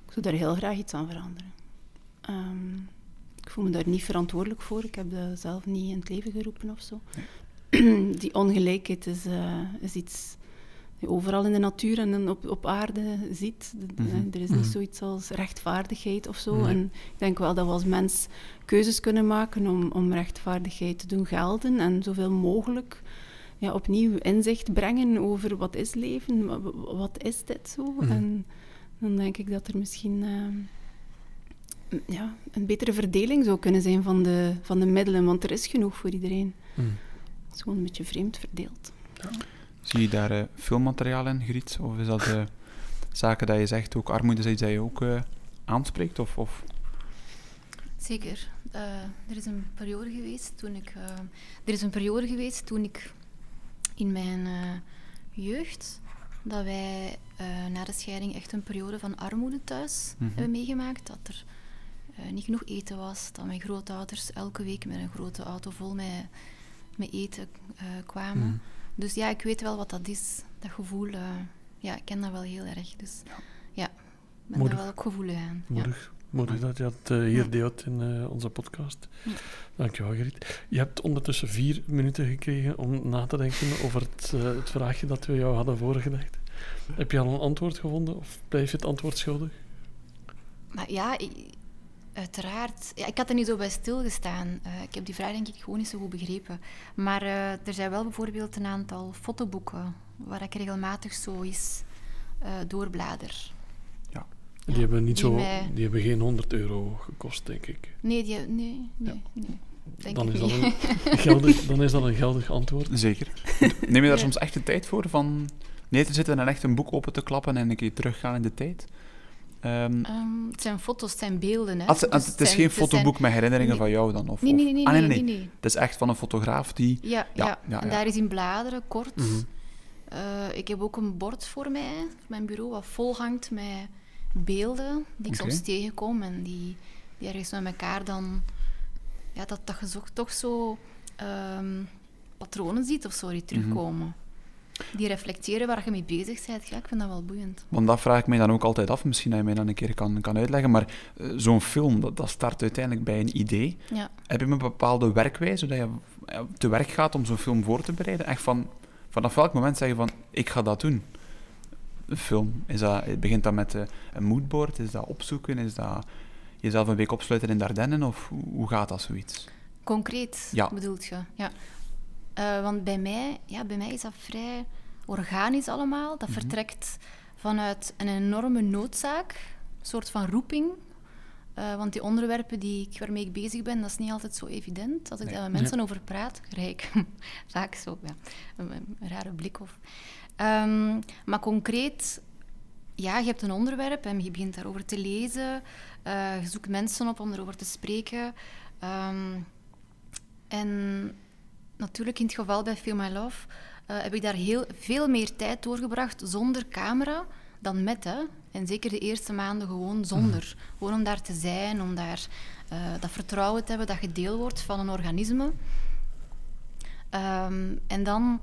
Ik zou daar heel graag iets aan veranderen. Ehm, ik voel me daar niet verantwoordelijk voor. Ik heb dat zelf niet in het leven geroepen of zo. (clears throat) Die ongelijkheid is, eh, is iets die je overal in de natuur en op, op aarde ziet. De- Mhm. Er is Mhm. niet zoiets als rechtvaardigheid of zo. Nee. En ik denk wel dat we als mens keuzes kunnen maken om, om rechtvaardigheid te doen gelden en zoveel mogelijk ja, opnieuw inzicht brengen over wat is leven, wa- wa- wat is dit zo. Mhm. En dan denk ik dat er misschien m- ja, een betere verdeling zou kunnen zijn van de, van de middelen, want er is genoeg voor iedereen. Mm. Het is gewoon een beetje vreemd verdeeld. Zie je daar eh, filmmateriaal in, Griet? Of is dat eh, zaken dat je zegt, ook armoede is iets dat je ook eh, aanspreekt? Of, of... Zeker. Eh, er is een periode geweest toen ik. eh, er is een periode geweest toen ik in mijn jeugd dat wij eh, na de scheiding echt een periode van armoede thuis Mhm. hebben meegemaakt. Dat er eh, niet genoeg eten was. Dat mijn grootouders elke week met een grote auto vol met, met eten eh, kwamen. Mhm. Dus ja, ik weet wel wat dat is. Dat gevoel, eh, ja, ik ken dat wel heel erg. Dus ja, ik ben Moedig. daar wel ook gevoelig aan. Ja. Moedig, moedig dat je dat eh, hier Ja. deelt in onze podcast. Ja. Dankjewel, Gerrit. Je hebt ondertussen vier minuten gekregen om na te denken over het, het vraagje dat we jou hadden voorgelegd. Heb je al een antwoord gevonden of blijf je het antwoord schuldig? Maar ja, i- uiteraard. Ja, ik had er niet zo bij stilgestaan. Eh ik heb die vraag denk ik gewoon niet zo goed begrepen. Maar eh, er zijn wel bijvoorbeeld een aantal fotoboeken waar ik regelmatig zo eens eh, doorblader. Die Ja, hebben niet die zo, mij- die hebben geen 100 euro gekost, denk ik. Nee, die, nee, nee, nee. Denk Dan is, dat een (laughs) geldig, dan is dat een geldig antwoord. Zeker. (laughs) Neem je daar Ja. soms echt de tijd voor van neer te zitten en echt een boek open te klappen en een keer teruggaan in de tijd? Ehm, Ehm, het zijn foto's, het zijn beelden. Hè. als- Dus het is zijn- geen zijn- fotoboek met herinneringen Nee. van jou dan? Of, Nee, nee, nee, Ah, nee, nee, nee. Het is echt van een fotograaf die... Ja, Ja, ja, ja, en ja. daar is in bladeren, kort. Mhm. Eh, ik heb ook een bord voor mij, op mijn bureau, wat vol hangt met beelden die ik soms tegenkom en die, die ergens met elkaar dan... Ja, dat, dat je toch zo ehm, patronen ziet of zo die terugkomen. Die reflecteren waar je mee bezig bent. Ja, ik vind dat wel boeiend. Want dat vraag ik mij dan ook altijd af. Misschien dat je mij dan een keer kan, kan uitleggen. Maar eh, zo'n film, dat, dat start uiteindelijk bij een idee. Ja. Heb je een bepaalde werkwijze, dat je eh, te werk gaat om zo'n film voor te bereiden? Echt van, vanaf welk moment zeg je van, ik ga dat doen? Een film, is dat, begint dat met eh, een moodboard? Is dat opzoeken? Is dat jezelf een week opsluiten in de Ardennen? Of hoe- hoe gaat dat zoiets? Concreet, Ja. bedoelt je? Ja. Eh, want bij mij, ja, bij mij is dat vrij organisch allemaal. Dat vertrekt vanuit een enorme noodzaak, een soort van roeping. Eh, want die onderwerpen die ik, waarmee ik bezig ben, dat is niet altijd zo evident. Als ik Nee. daar met mensen over praat, krijg ik (laughs) vaak zo ja, een, een rare blik. Of. Ehm, maar concreet, ja, je hebt een onderwerp en je begint daarover te lezen. Eh, je zoekt mensen op om erover te spreken. Ehm, en natuurlijk, in het geval bij Feel My Love, eh, heb ik daar heel, veel meer tijd doorgebracht zonder camera dan met. Hè. En zeker de eerste maanden gewoon zonder. Gewoon om daar te zijn, om daar eh, dat vertrouwen te hebben dat je deel wordt van een organisme. Ehm, en dan,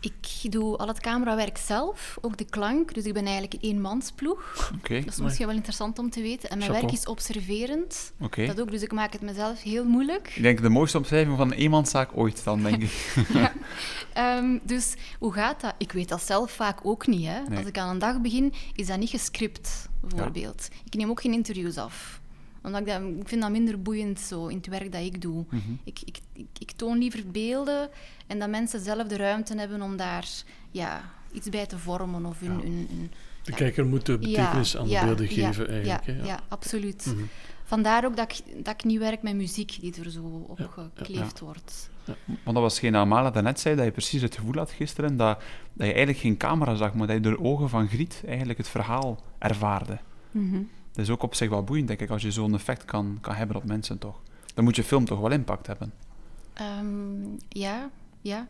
ik doe al het camerawerk zelf, ook de klank. Dus ik ben eigenlijk een eenmansploeg. Oké, Dat is misschien wel interessant om te weten. En mijn Chapeau. werk is observerend. oké. Dat ook, dus ik maak het mezelf heel moeilijk. Ik denk de mooiste omschrijving van een eenmanszaak ooit dan, denk ik. (laughs) (laughs) Ja. Ehm, dus hoe gaat dat? Ik weet dat zelf vaak ook niet. Hè. Nee. Als ik aan een dag begin, is dat niet gescript, bijvoorbeeld. Ik neem ook geen interviews af. Omdat ik, dat, ik vind dat minder boeiend zo, in het werk dat ik doe. Mhm. ik, ik, ik, ik toon liever beelden en dat mensen zelf de ruimte hebben om daar ja, iets bij te vormen. Of hun, Ja. hun, hun- De Ja. kijker moet de betekenis aan de ja, beelden ja, geven, eigenlijk. Ja, hè, ja. ja, absoluut. Mhm. Vandaar ook dat ik, dat ik niet werk met muziek die er zo op Ja, ja, gekleefd wordt. Want dat was dat Amala daarnet zei, dat je precies het gevoel had gisteren dat, dat je eigenlijk geen camera zag, maar dat je door de ogen van Griet eigenlijk het verhaal ervaarde. Mhm. Dat is ook op zich wel boeiend, denk ik, als je zo'n effect kan, kan hebben op mensen, toch? Dan moet je film toch wel impact hebben. Ehm, ja, ja.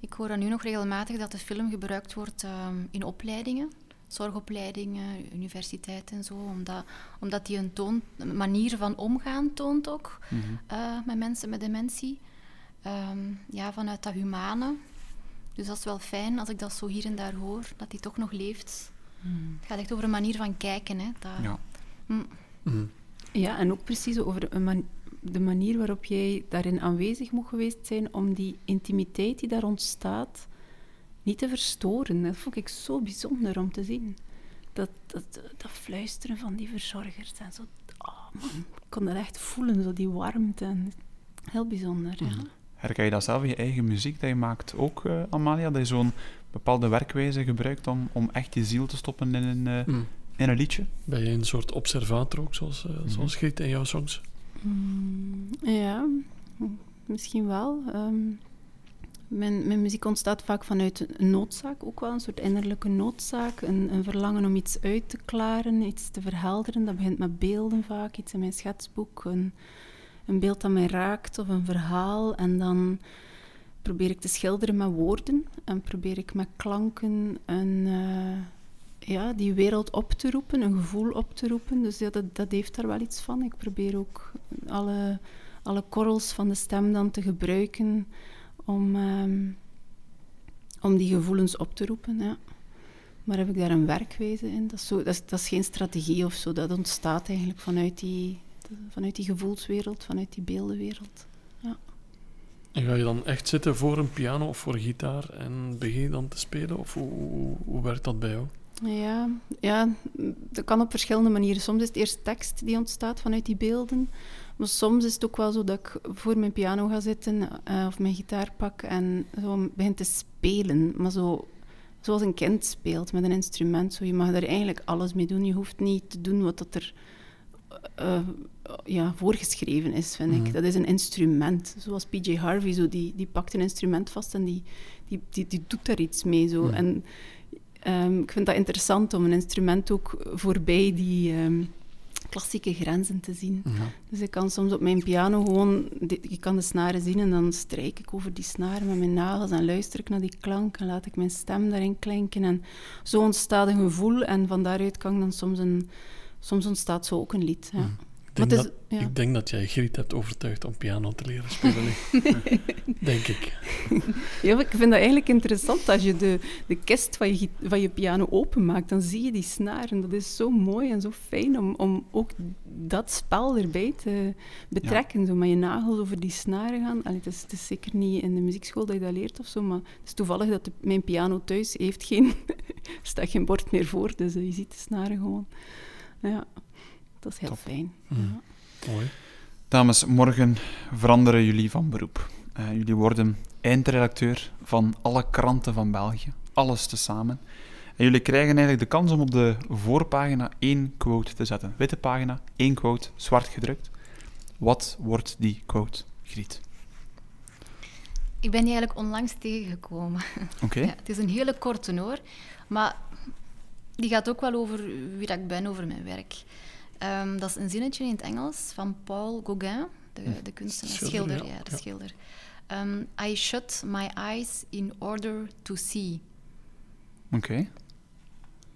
Ik hoor dan nu nog regelmatig dat de film gebruikt wordt ehm, in opleidingen, zorgopleidingen, universiteiten en zo, omdat, omdat die een, toon, een manier van omgaan toont ook Mhm. eh, met mensen met dementie. Ehm, ja, vanuit dat humane. Dus dat is wel fijn als ik dat zo hier en daar hoor, dat die toch nog leeft. Het gaat echt over een manier van kijken. Hè, dat, Ja. Mm. Ja, en ook precies over een man- de manier waarop jij daarin aanwezig moet geweest zijn om die intimiteit die daar ontstaat niet te verstoren. Dat vond ik zo bijzonder om te zien. Dat, dat, dat fluisteren van die verzorgers en zo. Oh man, ik kon dat echt voelen, zo die warmte. En heel bijzonder, ja. Herken je dat zelf in je eigen muziek dat je maakt ook, eh, Amalia? Dat je zo'n bepaalde werkwijze gebruikt om, om echt je ziel te stoppen in een, eh, Mhm. In een liedje? Ben je een soort observator ook, zoals, eh, zoals Griet in jouw songs? Mm, ja, misschien wel. Ehm, mijn, mijn muziek ontstaat vaak vanuit een noodzaak, ook wel een soort innerlijke noodzaak. Een, een verlangen om iets uit te klaren, iets te verhelderen. Dat begint met beelden vaak, iets in mijn schetsboek. Een, een beeld dat mij raakt of een verhaal. En dan probeer ik te schilderen met woorden en probeer ik met klanken een, eh, ja, die wereld op te roepen, een gevoel op te roepen. Dus ja, dat, dat heeft daar wel iets van. Ik probeer ook alle, alle korrels van de stem dan te gebruiken om, ehm, om die gevoelens op te roepen. Ja. Maar heb ik daar een werkwijze in? Dat is, zo, dat, is, geen strategie of zo. Dat ontstaat eigenlijk vanuit die, vanuit die gevoelswereld, vanuit die beeldenwereld. En ga je dan echt zitten voor een piano of voor gitaar en begin je dan te spelen? Of hoe, hoe werkt dat bij jou? Ja, ja, dat kan op verschillende manieren. Soms is het eerst tekst die ontstaat vanuit die beelden. Maar soms is het ook wel zo dat ik voor mijn piano ga zitten eh, of mijn gitaar pak en zo begin te spelen. Maar zo, zoals een kind speelt met een instrument. Zo, je mag er eigenlijk alles mee doen. Je hoeft niet te doen wat dat er eh, ja, voorgeschreven is, vind Mhm. ik. Dat is een instrument. Zoals PJ Harvey, zo, die, die pakt een instrument vast en die, die, die, die doet daar iets mee. Zo. Mhm. En Ehm, ik vind dat interessant om een instrument ook voorbij die ehm, klassieke grenzen te zien. Dus ik kan soms op mijn piano gewoon, je kan de snaren zien en dan strijk ik over die snaren met mijn nagels en luister ik naar die klank en laat ik mijn stem daarin klinken. En zo ontstaat een gevoel en van daaruit kan ik dan soms een, soms ontstaat zo ook een lied. Ja. Denk, het is- dat, ja. ik denk dat jij Griet hebt overtuigd om piano te leren spelen. (laughs) denk ik. Ja, ik vind dat eigenlijk interessant. Als je de, de kist van je, van je piano openmaakt, dan zie je die snaren. Dat is zo mooi en zo fijn om, om ook dat spel erbij te betrekken. Zo met je nagels over die snaren gaan. Allee, het, is, het is zeker niet in de muziekschool dat je dat leert of zo, maar het is toevallig dat de- mijn piano thuis heeft geen... (laughs) er staat geen bord meer voor, dus eh, je ziet de snaren gewoon. Ja, dat is heel Top. fijn. Mhm. Ja. Mooi. Dames, morgen veranderen jullie van beroep. Eh, jullie worden eindredacteur van alle kranten van België. Alles tezamen. En jullie krijgen eigenlijk de kans om op de voorpagina één quote te zetten. Witte pagina, één quote, zwart gedrukt. Wat wordt die quote, Griet? Ik ben die eigenlijk onlangs tegengekomen. (laughs) Oké? Ja, het is een hele korte hoor, maar die gaat ook wel over wie dat ik ben, over mijn werk. Ehm, dat is een zinnetje in het Engels van Paul Gauguin, de, de kunstenaar, Schilder, schilder, ja. ja, de Ja. schilder. Ehm, I shut my eyes in order to see. Oké.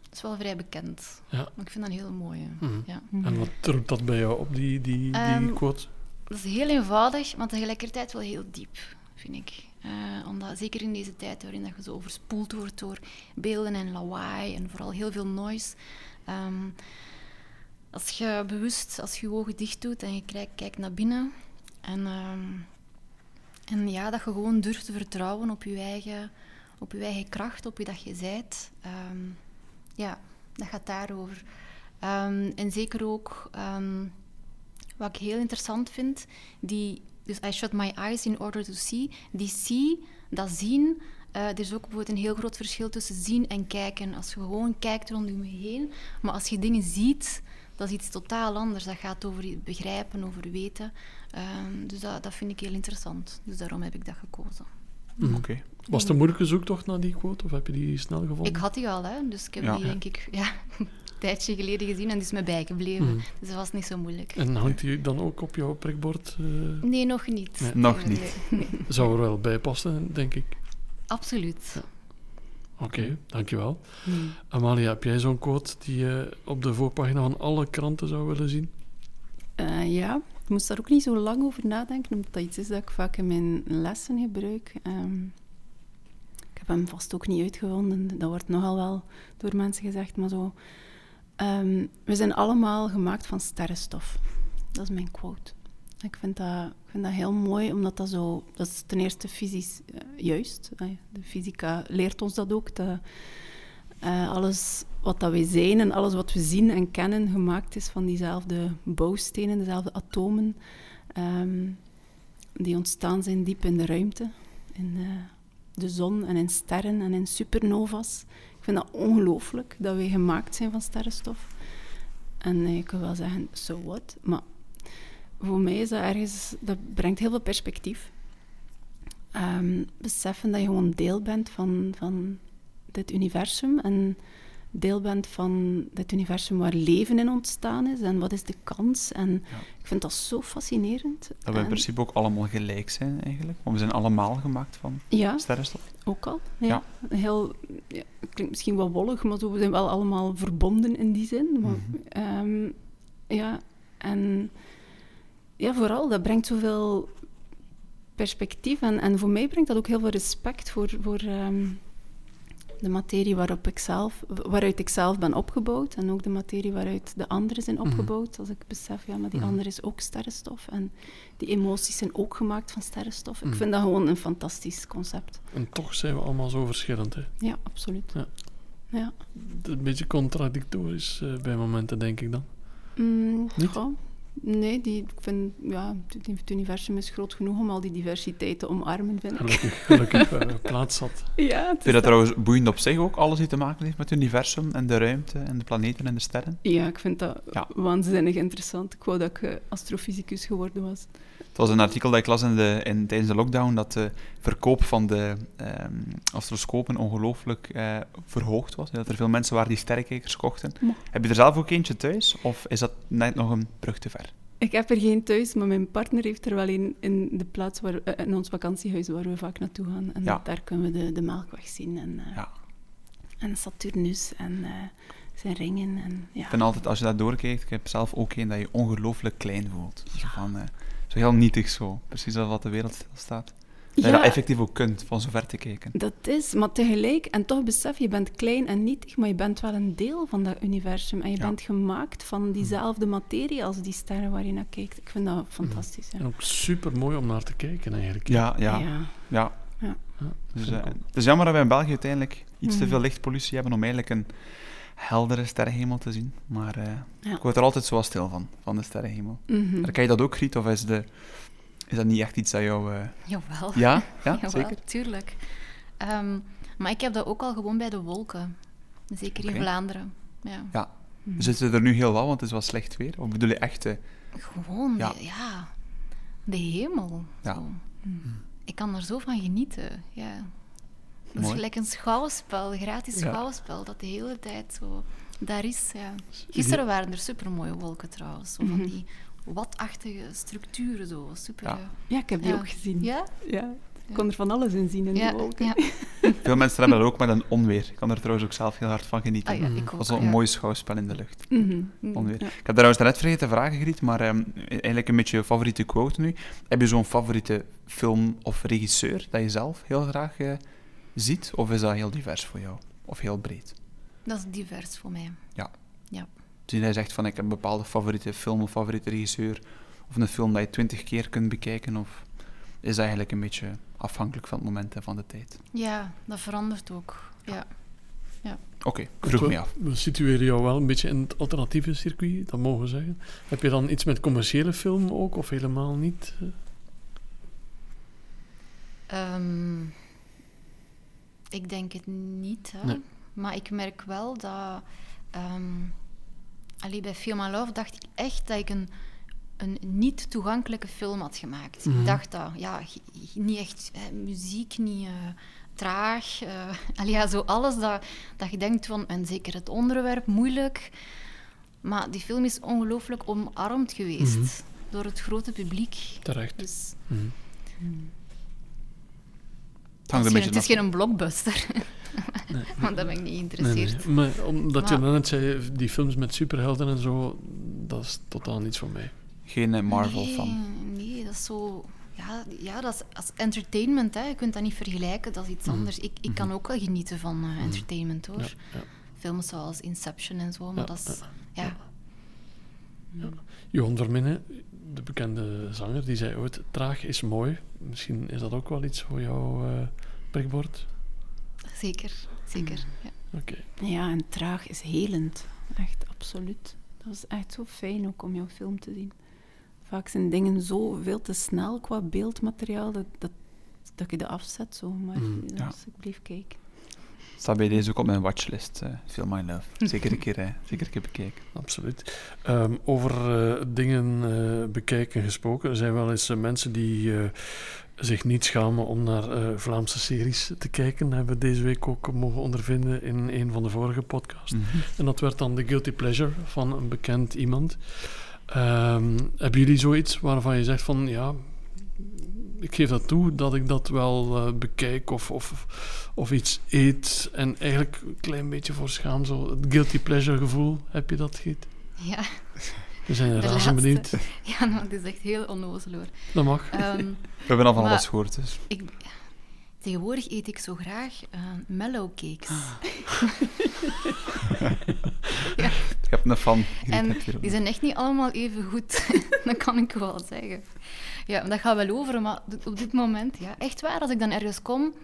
Dat is wel vrij bekend. Ja. Maar ik vind dat een hele mooie. Mhm. Ja. En wat roept dat bij jou op, die, die, die Ehm, quote? Dat is heel eenvoudig, maar tegelijkertijd wel heel diep, vind ik. Eh, omdat, zeker in deze tijd waarin dat je zo overspoeld wordt door beelden en lawaai en vooral heel veel noise. ehm, als je bewust, als je je ogen dicht doet en je kijkt, naar binnen en, ehm, en ja, dat je gewoon durft te vertrouwen op je eigen, op je eigen kracht, op wie dat je zijt. Ehm, ja, dat gaat daarover. Ehm, en zeker ook wat ik heel interessant vind, die, dus I shut my eyes in order to see, die see, dat zien, eh, er is ook bijvoorbeeld een heel groot verschil tussen zien en kijken. Als je gewoon kijkt rondom je heen, maar als je dingen ziet, dat is iets totaal anders. Dat gaat over begrijpen, over weten. Ehm, dus dat, dat vind ik heel interessant. Dus daarom heb ik dat gekozen. Mhm. Oké. Was het een moeilijke zoektocht naar die quote, of heb je die snel gevonden? Ik had die al, hè, dus ik heb Ja. die denk ik ja, (laughs) een tijdje geleden gezien en die is me bijgebleven. Mhm. Dus dat was niet zo moeilijk. En hangt die dan ook op jouw prikbord? eh, Nee, nog niet. Nee. Nog Nee, niet. nee. zou er wel bij passen, denk ik. Absoluut. Oké, dankjewel. Hmm. Amalia, heb jij zo'n quote die je op de voorpagina van alle kranten zou willen zien? Eh, ja, ik moest daar ook niet zo lang over nadenken, omdat dat iets is dat ik vaak in mijn lessen gebruik. Ehm, ik heb hem vast ook niet uitgevonden, dat wordt nogal wel door mensen gezegd, maar zo... ehm, we zijn allemaal gemaakt van sterrenstof. Dat is mijn quote. Ik vind dat, ik vind dat heel mooi, omdat dat zo... Dat is ten eerste fysisch eh, juist. De fysica leert ons dat ook, dat eh, alles wat dat wij zijn en alles wat we zien en kennen gemaakt is van diezelfde bouwstenen, dezelfde atomen, ehm, die ontstaan zijn diep in de ruimte, in eh, de zon en in sterren en in supernova's. Ik vind dat ongelooflijk dat wij gemaakt zijn van sterrenstof. En ik kan wel zeggen, so what? Maar voor mij is dat ergens, dat brengt heel veel perspectief. Ehm, beseffen dat je gewoon deel bent van, van dit universum en deel bent van dit universum waar leven in ontstaan is en wat is de kans. En ik vind dat zo fascinerend. Dat we in principe ook allemaal gelijk zijn, eigenlijk. Want we zijn allemaal gemaakt van Ja, sterrenstof. ook al. Ja. Ja. Heel, ja, het klinkt misschien wel wollig, maar zo, we zijn wel allemaal verbonden in die zin. Maar, Mhm. ehm, ja, en ja, vooral, dat brengt zoveel perspectief. En, en voor mij brengt dat ook heel veel respect voor, voor ehm, de materie waarop ik zelf, waaruit ik zelf ben opgebouwd. En ook de materie waaruit de anderen zijn Mhm. opgebouwd. Als ik besef, ja, maar die Mhm. andere is ook sterrenstof. En die emoties zijn ook gemaakt van sterrenstof. Mhm. Ik vind dat gewoon een fantastisch concept. En toch zijn we allemaal zo verschillend. Hè? Ja, absoluut. Ja. Ja. Een beetje contradictorisch eh, bij momenten, denk ik dan. Mm, Niet? goh, nee, die, ik vind, ja, het, universum is groot genoeg om al die diversiteit te omarmen, vind ik. Gelukkig, gelukkig plaats zat. (laughs) Ja, het Vind je dat trouwens boeiend op zich ook, alles die te maken heeft met het universum en de ruimte en de planeten en de sterren? Ja, ik vind dat Ja. waanzinnig interessant. Ik wou dat ik eh, astrofysicus geworden was. Het was een artikel dat ik las in de, in, tijdens de lockdown dat de verkoop van de ehm, astroscopen ongelooflijk eh, verhoogd was. Dat er veel mensen waren die sterrenkijkers kochten. Heb je er zelf ook eentje thuis? Of is dat net nog een brug te ver? Ik heb er geen thuis, maar mijn partner heeft er wel een in de plaats waar, eh, in ons vakantiehuis waar we vaak naartoe gaan. En Ja. daar kunnen we de, de Melkweg zien en, eh, Ja. en Saturnus en eh, zijn ringen. En, ja. Ik vind altijd, als je dat doorkijkt, ik heb zelf ook een dat je ongelooflijk klein voelt. Zo, van, zo heel nietig zo. Precies als wat de wereld stilstaat. Dat je Ja. dat effectief ook kunt, van zo ver te kijken. Dat is, maar tegelijk, en toch besef je, bent klein en nietig, maar je bent wel een deel van dat universum. En je Ja. bent gemaakt van diezelfde materie als die sterren waar je naar kijkt. Ik vind dat fantastisch. Ja. En ook super mooi om naar te kijken, eigenlijk. Ja, ja, ja. Ja. ja. Ja. Dus, eh, het is jammer dat wij in België uiteindelijk iets te Mhm. veel lichtpollutie hebben om eigenlijk een heldere sterrenhemel te zien. Maar eh, Ja. ik word er altijd zo wat stil van, van de sterrenhemel. Mhm. Herken je dat ook, Griet? Of is, de, is dat niet echt iets dat jou... eh, Jawel. Ja? Ja, (laughs) Jawel, zeker? tuurlijk. Ehm, maar ik heb dat ook al gewoon bij de wolken. Zeker in Vlaanderen. Ja. Ja. We zitten er nu heel wel, want het is wel slecht weer. Of bedoel je echt... Gewoon, Ja. De, ja, de hemel. Ja. Mhm. Ik kan er zo van genieten. Ja. Dat is gelijk een schouwspel, een gratis Ja. schouwspel, dat de hele tijd zo daar is. Ja. Gisteren waren er supermooie wolken trouwens. Zo van Mhm. die watachtige structuren. Zo. Super, Ja. Ja, ik heb die Ja. ook gezien. Ja? Ja. Ik kon er van alles in zien in Ja, die wolken. ja. (laughs) veel mensen hebben dat ook met een onweer. Ik kan er trouwens ook zelf heel hard van genieten. Ah, ja, Mhm. ik Dat ook. wel een ja. mooi schouwspel in de lucht. Mhm. Onweer. Ja. Ik heb trouwens net vergeten te vragen, Griet, maar ehm, eigenlijk een beetje je favoriete quote nu. Heb je zo'n favoriete film of regisseur dat je zelf heel graag eh, ziet? Of is dat heel divers voor jou? Of heel breed? Dat is divers voor mij. Dus hij zegt van, ik heb een bepaalde favoriete film of favoriete regisseur, of een film dat je twintig keer kunt bekijken, of is dat eigenlijk een beetje afhankelijk van het moment en van de tijd? Ja, dat verandert ook. Ja. Oké, vroeg we, me af. we situeren jou wel een beetje in het alternatieve circuit, dat mogen we zeggen. Heb je dan iets met commerciële film ook, of helemaal niet? Eh, Ehm, ik denk het niet, hè. Nee. maar ik merk wel dat... allee, bij Feel My Love dacht ik echt dat ik een een niet toegankelijke film had gemaakt. Mhm. Ik dacht dat, ja, niet echt eh, muziek, niet eh, traag. (laughs) allee, ja, zo alles dat, dat je denkt van, en zeker het onderwerp, moeilijk. Maar die film is ongelooflijk omarmd geweest Mhm. door het grote publiek. Terecht. Dus Mhm. Het hangt het een is, geen, beetje het is af- geen blockbuster. (laughs) Nee. Want dat ben ik niet geïnteresseerd. nee. Maar omdat je net zei, die films met superhelden en zo, dat is totaal niets voor mij. Geen eh, Marvel nee, fan. Nee, dat is zo... Ja, ja dat is als entertainment. Hè. Je kunt dat niet vergelijken, dat is iets Mhm. anders. Ik, ik kan ook wel genieten van eh, entertainment, hoor. Ja, ja. Films zoals Inception en zo, maar Ja, dat is... ja. Ja. Johan Verminnen, de bekende zanger, die zei ooit, traag is mooi. Misschien is dat ook wel iets voor jouw eh prikbord? Zeker, zeker. Ja. Oké. Ja, en traag is helend. Echt, absoluut. Dat is echt zo fijn ook om jouw film te zien. Vaak zijn dingen zo veel te snel qua beeldmateriaal dat, dat, dat je de afzet zo. Maar Mm, ja. ja. als ik blijf kijken. Staat bij deze ook op mijn watchlist. eh Feel My Love. (laughs) Zeker een keer, eh, zeker een keer bekijken. Absoluut. Ehm, over eh, dingen eh, bekijken gesproken. Er zijn wel eens mensen die eh, zich niet schamen om naar eh, Vlaamse series te kijken. Hebben we deze week ook mogen ondervinden in een van de vorige podcasts. Mhm. En dat werd dan The Guilty Pleasure van een bekend iemand. Ehm, hebben jullie zoiets waarvan je zegt van ja, ik geef dat toe dat ik dat wel eh, bekijk of, of, of iets eet en eigenlijk een klein beetje voor schaam, zo het guilty pleasure gevoel, heb je dat Giet? ja, We zijn de razend benieuwd. (laughs) Ja, nou, het is echt heel onnozel, hoor. Dat mag. Ehm, We hebben al van alles gehoord, dus. ik, tegenwoordig eet ik zo graag eh, mellow cakes. (laughs) Je hebt een fan. En heb er die zijn echt niet allemaal even goed. (laughs) dat kan ik wel zeggen. Ja, dat gaat wel over, maar op dit moment, ja, echt waar, als ik dan ergens kom,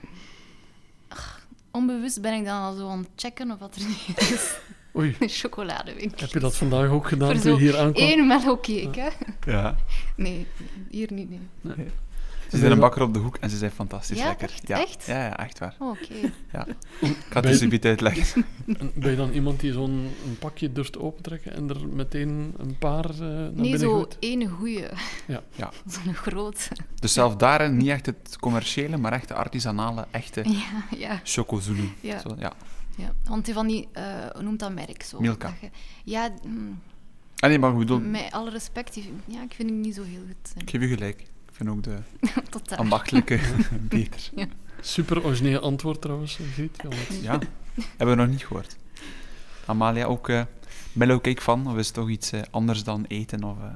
ach, onbewust ben ik dan al zo aan het checken of wat er niet (laughs) is. Oei, Een chocoladewinkel. heb je dat vandaag ook gedaan Voor toen je hier aankwam? Eén mellow cake, hè? Ja. Nee, hier niet, nee. Ze zijn een bakker op de hoek en ze zijn fantastisch Ja, lekker. echt? Ja. Echt? Ja, ja, echt waar. Oh, Oké. Ja. Ik ga het dus beetje uitleggen. (laughs) En Ben je dan iemand die zo'n een pakje durft opentrekken en er meteen een paar eh, naar Nee, binnen zo gooit? één goeie. Ja. (laughs) Ja. (laughs) Zo'n groot. Dus zelf daarin niet echt het commerciële, maar echt de artisanale, echte Ja, ja. chocozulu. Ja. Zo, ja. ja. Want die van die, eh, hoe noemt dat merk zo? Milka. Dat je- ja, mm, Ah nee, maar bedoel, met alle respect, ja, ik vind het niet zo heel goed. ik geef u gelijk. Vind ook de (laughs) ambachtelijke (laughs) beter. Super origineel antwoord trouwens, Griet. Ja, want- Ja, hebben we nog niet gehoord. Amalia, ook eh mellow cake van? Of is het toch iets eh, anders dan eten? Of, eh?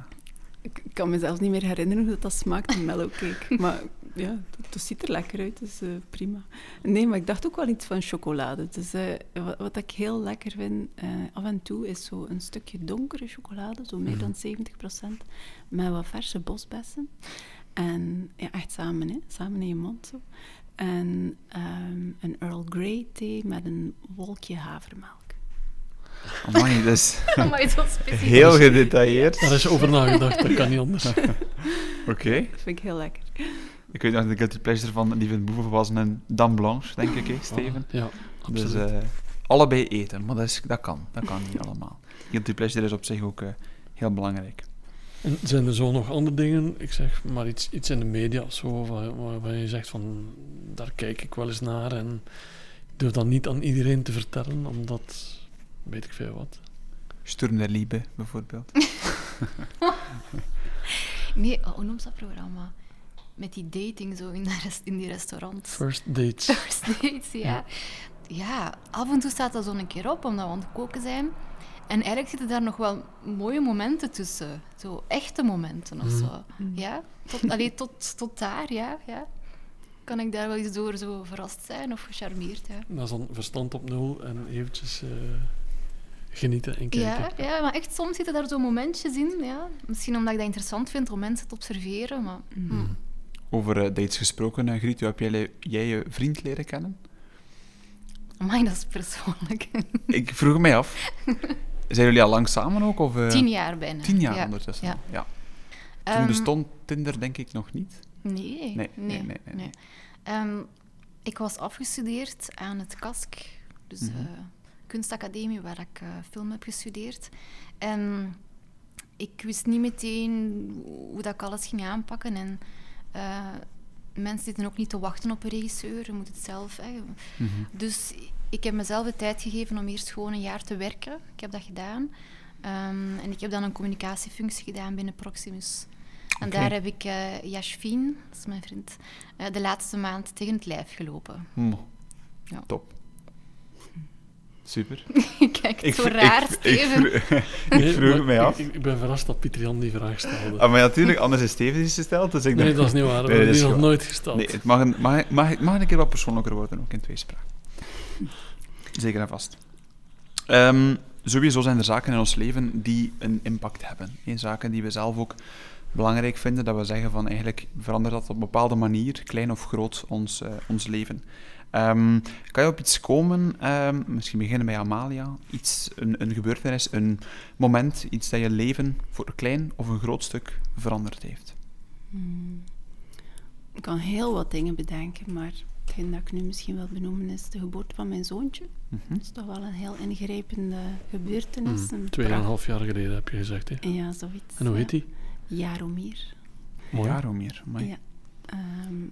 Ik kan me zelfs niet meer herinneren hoe dat, dat smaakt, een mellow cake. (laughs) Maar ja, het, het ziet er lekker uit, dus eh, prima. Nee, maar ik dacht ook wel iets van chocolade. Dus eh, wat, wat ik heel lekker vind, eh, af en toe, is zo een stukje donkere chocolade, zo meer dan 70%, met wat verse bosbessen. En ja, echt samen, hè, samen in je mond zo. En ehm, een Earl Grey thee met een wolkje havermelk. Amai, dat is Maar zo specifiek. heel gedetailleerd. Daar is over nagedacht, dat kan niet anders. (laughs) Oké. Dat vind ik heel lekker. Ik weet nog, de guilty pleasure van Lieve Boeven was een Dame Blanche, denk ik, hè, Steven. Ja, Dus absoluut. eh, allebei eten, maar dat, is, dat kan. Dat kan niet allemaal. Guilty pleasure is op zich ook eh, heel belangrijk. En zijn er zo nog andere dingen, ik zeg maar iets, iets in de media of zo, waar- waarvan je zegt van, daar kijk ik wel eens naar en ik durf dat niet aan iedereen te vertellen, omdat, weet ik veel wat. Sturm der Liebe, bijvoorbeeld. (laughs) (laughs) Nee, oh, hoe noemt dat programma? Met die dating zo in, rest- in die restaurants. First dates. (laughs) First dates, ja. ja. af en toe staat dat zo een keer op, omdat we aan het koken zijn. En eigenlijk zitten daar nog wel mooie momenten tussen. Zo echte momenten of Mhm. zo. Ja, tot, allee, tot, tot daar, ja, ja. Kan ik daar wel eens door zo verrast zijn of gecharmeerd, ja. Dat is dan verstand op nul en eventjes eh, genieten en kijken. Ja, ja, maar echt soms zitten daar zo momentjes in. Ja. Misschien omdat ik dat interessant vind om mensen te observeren, maar... hm. Over eh, dates gesproken, eh, Griet, hoe heb jij, jij je vriend leren kennen? Amai, dat is persoonlijk. Ik vroeg mij af, (laughs) zijn jullie al lang samen ook? Of, eh, Tien jaar bijna. Tien jaar ja. ondertussen. ja. Ja. Toen Ehm, bestond Tinder denk ik nog niet. Nee, Nee, nee, nee, nee, nee, nee. Ehm, ik was afgestudeerd aan het KASK, dus eh, kunstacademie, waar ik eh, film heb gestudeerd. En ik wist niet meteen hoe dat ik alles ging aanpakken. En mensen zitten ook niet te wachten op een regisseur, je moet het zelf. Hè. Mhm. Dus ik heb mezelf de tijd gegeven om eerst gewoon een jaar te werken. Ik heb dat gedaan. Ehm, en ik heb dan een communicatiefunctie gedaan binnen Proximus. En daar heb ik uh, Yashvin, dat is mijn vriend, eh, de laatste maand tegen het lijf gelopen. Ja. Top. Super. (laughs) Kijk, zo raar, ik, Steven. (laughs) Ik, vroeg- ik vroeg het mij af. Ik, ik ben verrast dat Pieter Jan die vraag stelde. Ah, maar natuurlijk, anders is Steven is gesteld. Dus ik nee, dacht- dat is niet waar. We Nee, hebben dat die is nog nooit gesteld. Nee, het mag een, mag, mag, mag een keer wat persoonlijker worden, ook in tweespraak. Zeker en vast. Ehm, sowieso zijn er zaken in ons leven die een impact hebben. Hè, zaken die we zelf ook belangrijk vinden, dat we zeggen van eigenlijk verandert dat op een bepaalde manier, klein of groot, ons, eh, ons leven. Ehm, kan je op iets komen, ehm, misschien beginnen bij Amalia, iets, een, een gebeurtenis, een moment, iets dat je leven voor een klein of een groot stuk veranderd heeft? Hmm. Ik kan heel wat dingen bedenken, maar hetgeen dat ik nu misschien wil benoemen is de geboorte van mijn zoontje. Mhm. Dat is toch wel een heel ingrijpende gebeurtenis. Mm, Een jaar geleden heb je gezegd. Hè? Ja, zoiets. En hoe heet ja. die? Jaromir. Mooi. Jaromir, amai. Ja. Ehm,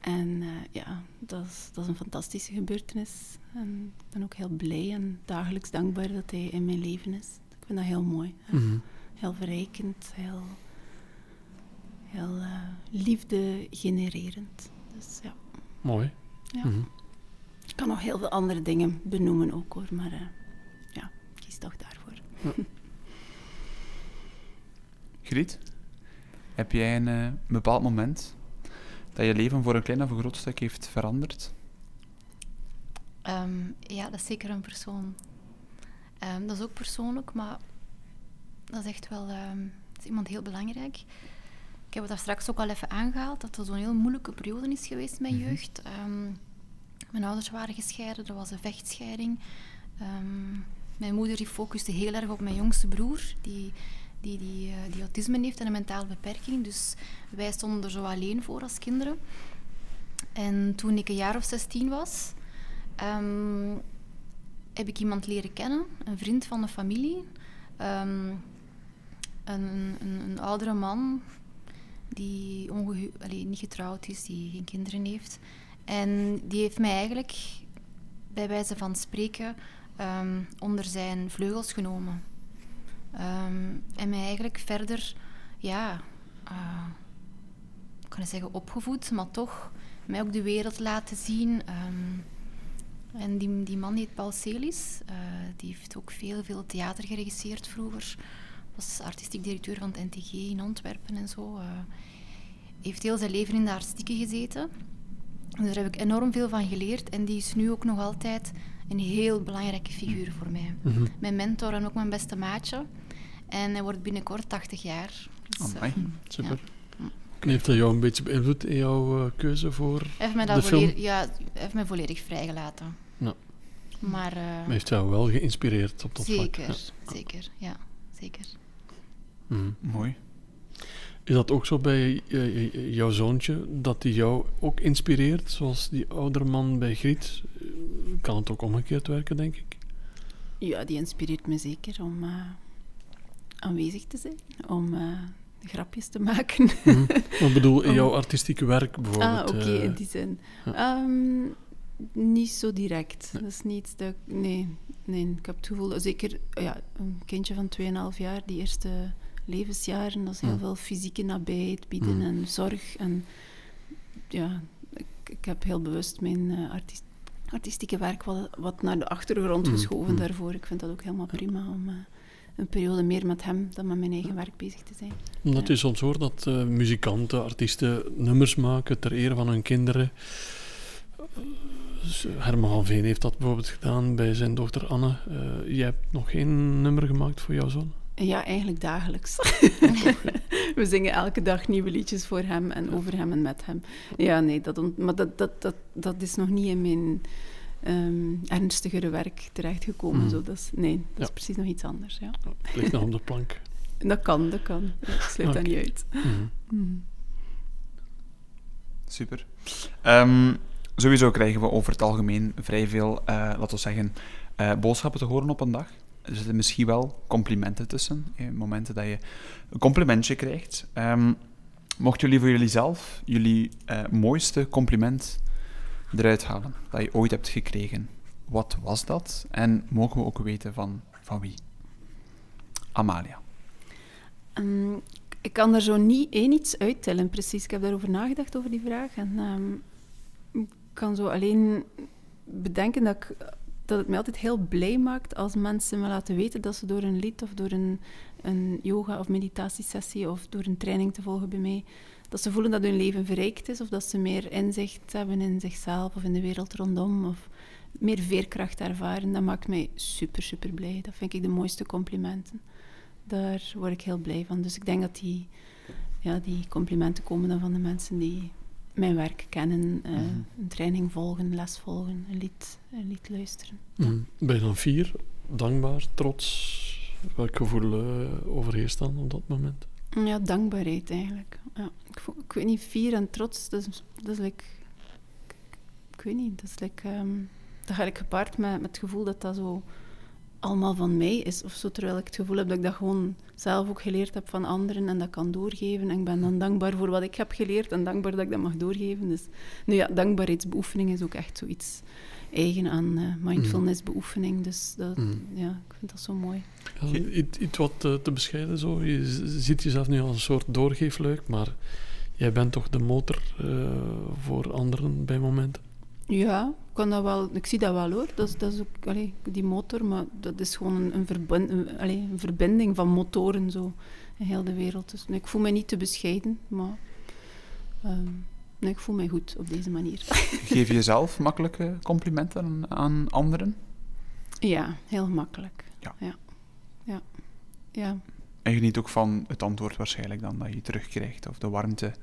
en eh, ja, dat is, dat is een fantastische gebeurtenis. En ik ben ook heel blij en dagelijks dankbaar dat hij in mijn leven is. Ik vind dat heel mooi. Mhm. Heel verrijkend, heel, heel eh, liefde genererend. Dus ja, Mooi. Ja. Mhm. ik kan nog heel veel andere dingen benoemen ook hoor, maar eh, ja, ik kies toch daarvoor. (laughs) Griet, heb jij een eh, bepaald moment dat je leven voor een klein of een groot stuk heeft veranderd? Ehm, ja, dat is zeker een persoon. Ehm, dat is ook persoonlijk, maar dat is echt wel ehm, dat is iemand heel belangrijk. Ik heb het daar straks ook al even aangehaald, dat het zo'n heel moeilijke periode is geweest mijn jeugd. Ehm, mijn ouders waren gescheiden, dat was een vechtscheiding. Ehm, mijn moeder die focuste heel erg op mijn jongste broer, die, die, die, eh, die autisme heeft en een mentale beperking. Dus wij stonden er zo alleen voor als kinderen. En toen ik een jaar of 16 was, ehm, heb ik iemand leren kennen, een vriend van de familie. Een, een, een oudere man die niet getrouwd is, die geen kinderen heeft. En die heeft mij eigenlijk, bij wijze van spreken, ehm, onder zijn vleugels genomen. Ehm, en mij eigenlijk verder, ja, eh, ik kan zeggen opgevoed, maar toch mij ook de wereld laten zien. Ehm, en die, die man heet Paul Celis. eh, die heeft ook veel, veel theater geregisseerd vroeger. Was artistiek directeur van het NTG in Antwerpen en zo. eh. Heeft heel zijn leven in de artistieke gezeten. Dus daar heb ik enorm veel van geleerd. En die is nu ook nog altijd een heel belangrijke figuur voor mij. Mhm. Mijn mentor en ook mijn beste maatje. En hij wordt binnenkort 80 jaar. Dus, eh, Super. Ja. Heeft dat jou een beetje beïnvloed in jouw eh, keuze voor... Heeft mij, De dat film? volledig, ja, hij heeft mij volledig vrijgelaten. Ja. Maar, eh, Maar heeft jou wel geïnspireerd op dat zeker, vlak? zeker, ja, zeker. Ja. Mhm. Mooi. Is dat ook zo bij eh, j- jouw zoontje, dat hij jou ook inspireert, zoals die oudere man bij Griet? Eh, Kan het ook omgekeerd werken, denk ik? Ja, die inspireert me zeker om eh, aanwezig te zijn, om eh, grapjes te maken. Mhm. (laughs) Ik bedoel, in jouw artistieke werk ah, bijvoorbeeld. oké, eh, in die zin. ja. Ehm, niet zo direct. Nee. Dat is niet dat ik- Nee, nee, ik heb het gevoel... Zeker ja, een kindje van 2,5 jaar, die eerste levensjaren, dat is heel veel fysieke nabijheid bieden Mm. en zorg. En ja, ik, ik heb heel bewust mijn artiest, artistieke werk wat, wat naar de achtergrond Mm, geschoven mm. daarvoor. Ik vind dat ook helemaal prima om eh, een periode meer met hem dan met mijn eigen werk bezig te zijn. Omdat Ja. je soms hoort dat eh, muzikanten, artiesten nummers maken ter ere van hun kinderen. Herman van Veen heeft dat bijvoorbeeld gedaan bij zijn dochter Anne. Jij hebt nog geen nummer gemaakt voor jouw zoon? Ja, eigenlijk dagelijks. (laughs) We zingen elke dag nieuwe liedjes voor hem en over hem en met hem. Ja, nee, dat ont- maar dat, dat, dat, dat is nog niet in mijn ehm, ernstigere werk terechtgekomen. Zo, dat is, nee, dat is precies nog iets anders. Ja. Het ligt nog op de plank. (laughs) Dat kan, dat kan. Ik sluit (laughs) dat niet uit. Mhm. Mhm. Super. Ehm, sowieso krijgen we over het algemeen vrij veel, eh laten we zeggen, eh, boodschappen te horen op een dag. Er zitten misschien wel complimenten tussen. Eh, momenten dat je een complimentje krijgt. Ehm, mochten jullie voor jullie zelf jullie eh, mooiste compliment eruit halen dat je ooit hebt gekregen? Wat was dat? En mogen we ook weten van, van wie? Amalia. Ehm, ik kan er zo niet één iets uittellen, precies. Ik heb daarover nagedacht, over die vraag. En ehm, ik kan zo alleen bedenken dat, ik, dat het mij altijd heel blij maakt als mensen me laten weten dat ze door een lied of door een, een yoga- of meditatiesessie of door een training te volgen bij mij, dat ze voelen dat hun leven verrijkt is of dat ze meer inzicht hebben in zichzelf of in de wereld rondom of meer veerkracht ervaren. Dat maakt mij super, super blij. Dat vind ik de mooiste complimenten. Daar word ik heel blij van. Dus ik denk dat die, ja, die complimenten komen dan van de mensen die mijn werk kennen, uh, een training volgen, les volgen, een lied, een lied luisteren. Mm. Ben je dan fier, dankbaar, trots? Welk gevoel uh, overheerst dan op dat moment? Ja, dankbaarheid eigenlijk. Ja, ik, voel, ik weet niet, fier en trots, dat is, dat is like, ik, ik weet niet, dat is like, um, dat ga ik gepaard met, met het gevoel dat dat zo allemaal van mij is of zo, terwijl ik het gevoel heb dat ik dat gewoon zelf ook geleerd heb van anderen en dat kan doorgeven. En ik ben dan dankbaar voor wat ik heb geleerd en dankbaar dat ik dat mag doorgeven. Dus nu ja, dankbaarheidsbeoefening is ook echt zoiets eigen aan uh, mindfulnessbeoefening. Dus dat, mm. ja, ik vind dat zo mooi. Ja, iets, wat te, te bescheiden zo. Je ziet jezelf nu als een soort doorgeefluik, maar jij bent toch de motor uh, voor anderen bij momenten? Ja, kan dat wel, ik zie dat wel hoor. Dat is, dat is ook allee, die motor, maar dat is gewoon een, een, verbind, een, allee, een verbinding van motoren zo in heel de wereld. Dus nee, ik voel me niet te bescheiden, maar um, nee, ik voel mij goed op deze manier. (laughs) Geef je jezelf makkelijke complimenten aan anderen? Ja, heel makkelijk. Ja. Ja. ja. ja. En geniet ook van het antwoord waarschijnlijk dan dat je terugkrijgt, of de warmte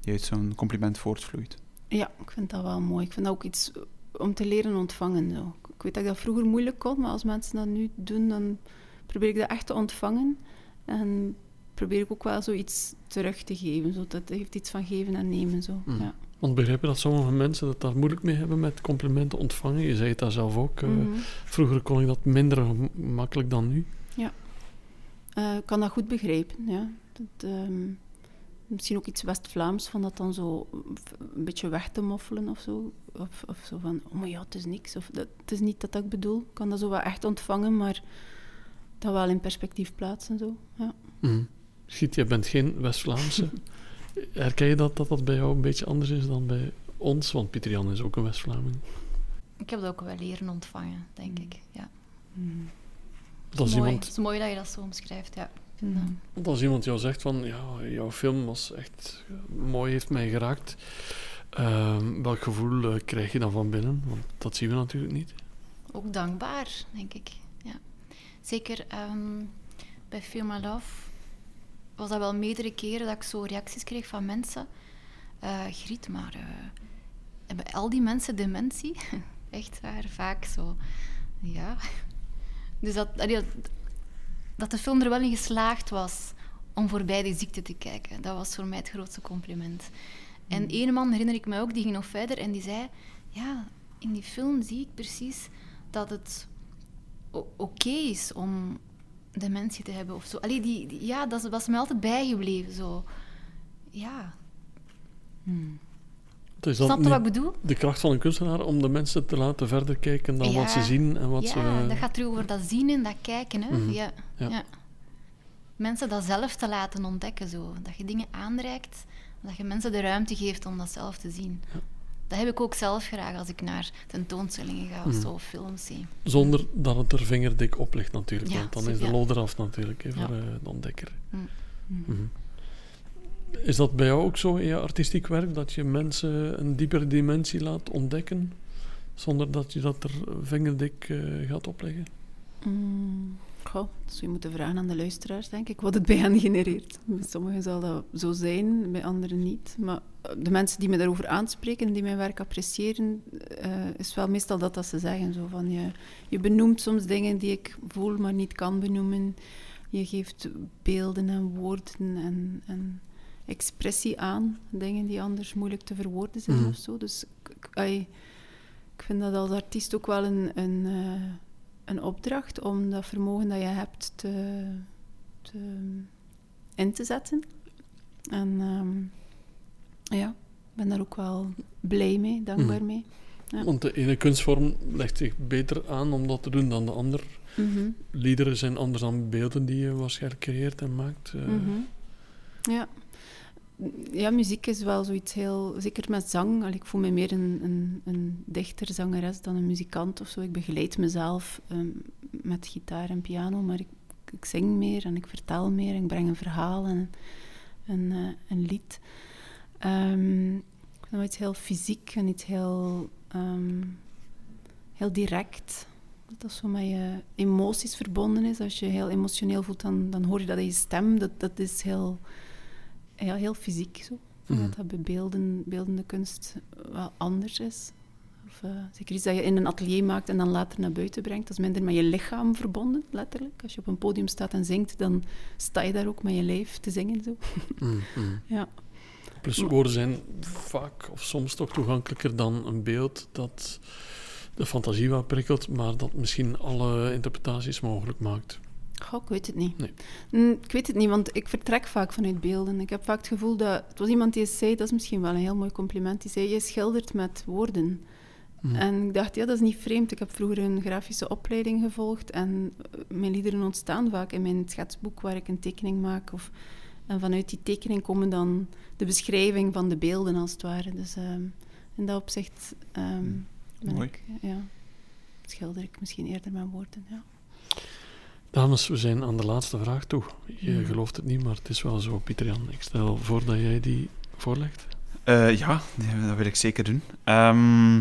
die uit zo'n compliment voortvloeit. Ja, ik vind dat wel mooi. Ik vind dat ook iets om te leren ontvangen. Zo. Ik weet dat ik dat vroeger moeilijk kon, maar als mensen dat nu doen, dan probeer ik dat echt te ontvangen. En probeer ik ook wel zoiets terug te geven. Zo. Dat heeft iets van geven en nemen. Zo. Mm. Ja. Want begrijp je dat sommige mensen dat daar moeilijk mee hebben met complimenten ontvangen? Je zei het daar zelf ook. Mm -hmm. Vroeger kon ik dat minder makkelijk dan nu. Ja, uh, ik kan dat goed begrijpen. Ja. Dat, um, misschien ook iets West-Vlaams, van dat dan zo een beetje weg te moffelen of zo. Of, of zo van, oh maar ja, het is niks. Of dat, het is niet dat, dat ik bedoel. Ik kan dat zo wel echt ontvangen, maar dat wel in perspectief plaatsen. Zo. Ja. Mm. Schiet, je bent geen West-Vlaamse. (laughs) Herken je dat, dat dat bij jou een beetje anders is dan bij ons? Want Pieter Jan is ook een West-Vlaming. Ik heb dat ook wel leren ontvangen, denk ik. Ja. Mm. Dat is mooi. iemand... Het is mooi dat je dat zo omschrijft, ja. Mm. Want als iemand jou zegt van, ja, jouw film was echt mooi, heeft mij geraakt. Uh, welk gevoel uh, krijg je dan van binnen? Want dat zien we natuurlijk niet. Ook dankbaar, denk ik. Ja. Zeker um, bij Film Love was dat wel meerdere keren dat ik zo reacties kreeg van mensen. Uh, Griet, maar uh, hebben al die mensen dementie? (laughs) Echt waar, vaak zo. Ja. Dus dat, dat, dat de film er wel in geslaagd was om voorbij die ziekte te kijken. Dat was voor mij het grootste compliment. En mm. één man herinner ik me ook, die ging nog verder en die zei... Ja, in die film zie ik precies dat het oké okay is om dementie te hebben of zo. Allee, die, die, ja, dat was me altijd bijgebleven. Zo. Ja. Hmm. Dus Snap je wat ik bedoel? De kracht van een kunstenaar om de mensen te laten verder kijken dan ja, wat ze zien en wat ja, ze... Ja, dat gaat terug over dat zien en dat kijken. Hè? Mm -hmm. ja. Ja. Mensen dat zelf te laten ontdekken. Zo. Dat je dingen aanreikt, dat je mensen de ruimte geeft om dat zelf te zien. Dat heb ik ook zelf graag als ik naar tentoonstellingen ga of Mhm. zo, of films zie. Zonder dat het er vingerdik op ligt natuurlijk, want dan is de lol eraf natuurlijk hè, voor eh, de ontdekker. Mm. Mhm. Is dat bij jou ook zo in je artistiek werk, dat je mensen een diepere dimensie laat ontdekken, zonder dat je dat er vingerdik eh, gaat opleggen? Mm, goh, zou je moeten vragen aan de luisteraars, denk ik, wat het bij hen genereert. Bij sommigen zal dat zo zijn, bij anderen niet. Maar eh, de mensen die me daarover aanspreken, die mijn werk appreciëren, eh, is wel meestal dat dat ze zeggen. Zo van, je, je benoemt soms dingen die ik voel, maar niet kan benoemen. Je geeft beelden en woorden en, en expressie aan, dingen die anders moeilijk te verwoorden zijn Mhm. of zo. Dus ik, ik, vind dat als artiest ook wel een... een eh, een opdracht om dat vermogen dat je hebt te, te, in te zetten. En ehm, ja, ik ben daar ook wel blij mee, dankbaar Mhm. mee. Ja. Want de ene kunstvorm legt zich beter aan om dat te doen dan de ander. Mhm, Liederen zijn anders dan beelden die je waarschijnlijk creëert en maakt. eh. mhm. Ja. Ja, muziek is wel zoiets heel... Zeker met zang. ik voel me meer een, een, een dichter, zangeres dan een muzikant of zo. Ik begeleid mezelf ehm, met gitaar en piano, maar ik, ik zing meer en ik vertel meer. Ik breng een verhaal en een, eh, een lied. Ehm, ik vind iets heel fysiek en iets heel, ehm, heel direct. Dat dat zo met je emoties verbonden is. Als je heel emotioneel voelt, dan, dan hoor je dat in je stem. Dat, dat is heel, ja, heel fysiek zo. Ik denk Mhm. Dat dat bij beelden, beeldende kunst wel anders is. Of, eh, zeker iets dat je in een atelier maakt en dan later naar buiten brengt. Dat is minder met je lichaam verbonden, letterlijk. Als je op een podium staat en zingt, dan sta je daar ook met je lijf te zingen. Zo. Mm, mm. (laughs) Ja. Plus woorden zijn vaak of soms toch toegankelijker dan een beeld dat de fantasie wat prikkelt, maar dat misschien alle interpretaties mogelijk maakt. Goh, ik weet het niet. Nee. Mm, ik weet het niet, want ik vertrek vaak vanuit beelden. Ik heb vaak het gevoel dat... Het was iemand die eens zei, dat is misschien wel een heel mooi compliment, die zei, je schildert met woorden. Mm. En ik dacht, ja, dat is niet vreemd. Ik heb vroeger een grafische opleiding gevolgd en eh, mijn liederen ontstaan vaak in mijn schetsboek waar ik een tekening maak. Of, en vanuit die tekening komen dan de beschrijving van de beelden, als het ware. Dus ehm, in dat opzicht ehm, ben Mooi. ik... Ja, schilder ik misschien eerder met woorden, ja. Dames, we zijn aan de laatste vraag toe. Je Mm. gelooft het niet, maar het is wel zo, Pieter-Jan. Ik stel voor dat jij die voorlegt. Eh, ja, dat wil ik zeker doen. Ehm,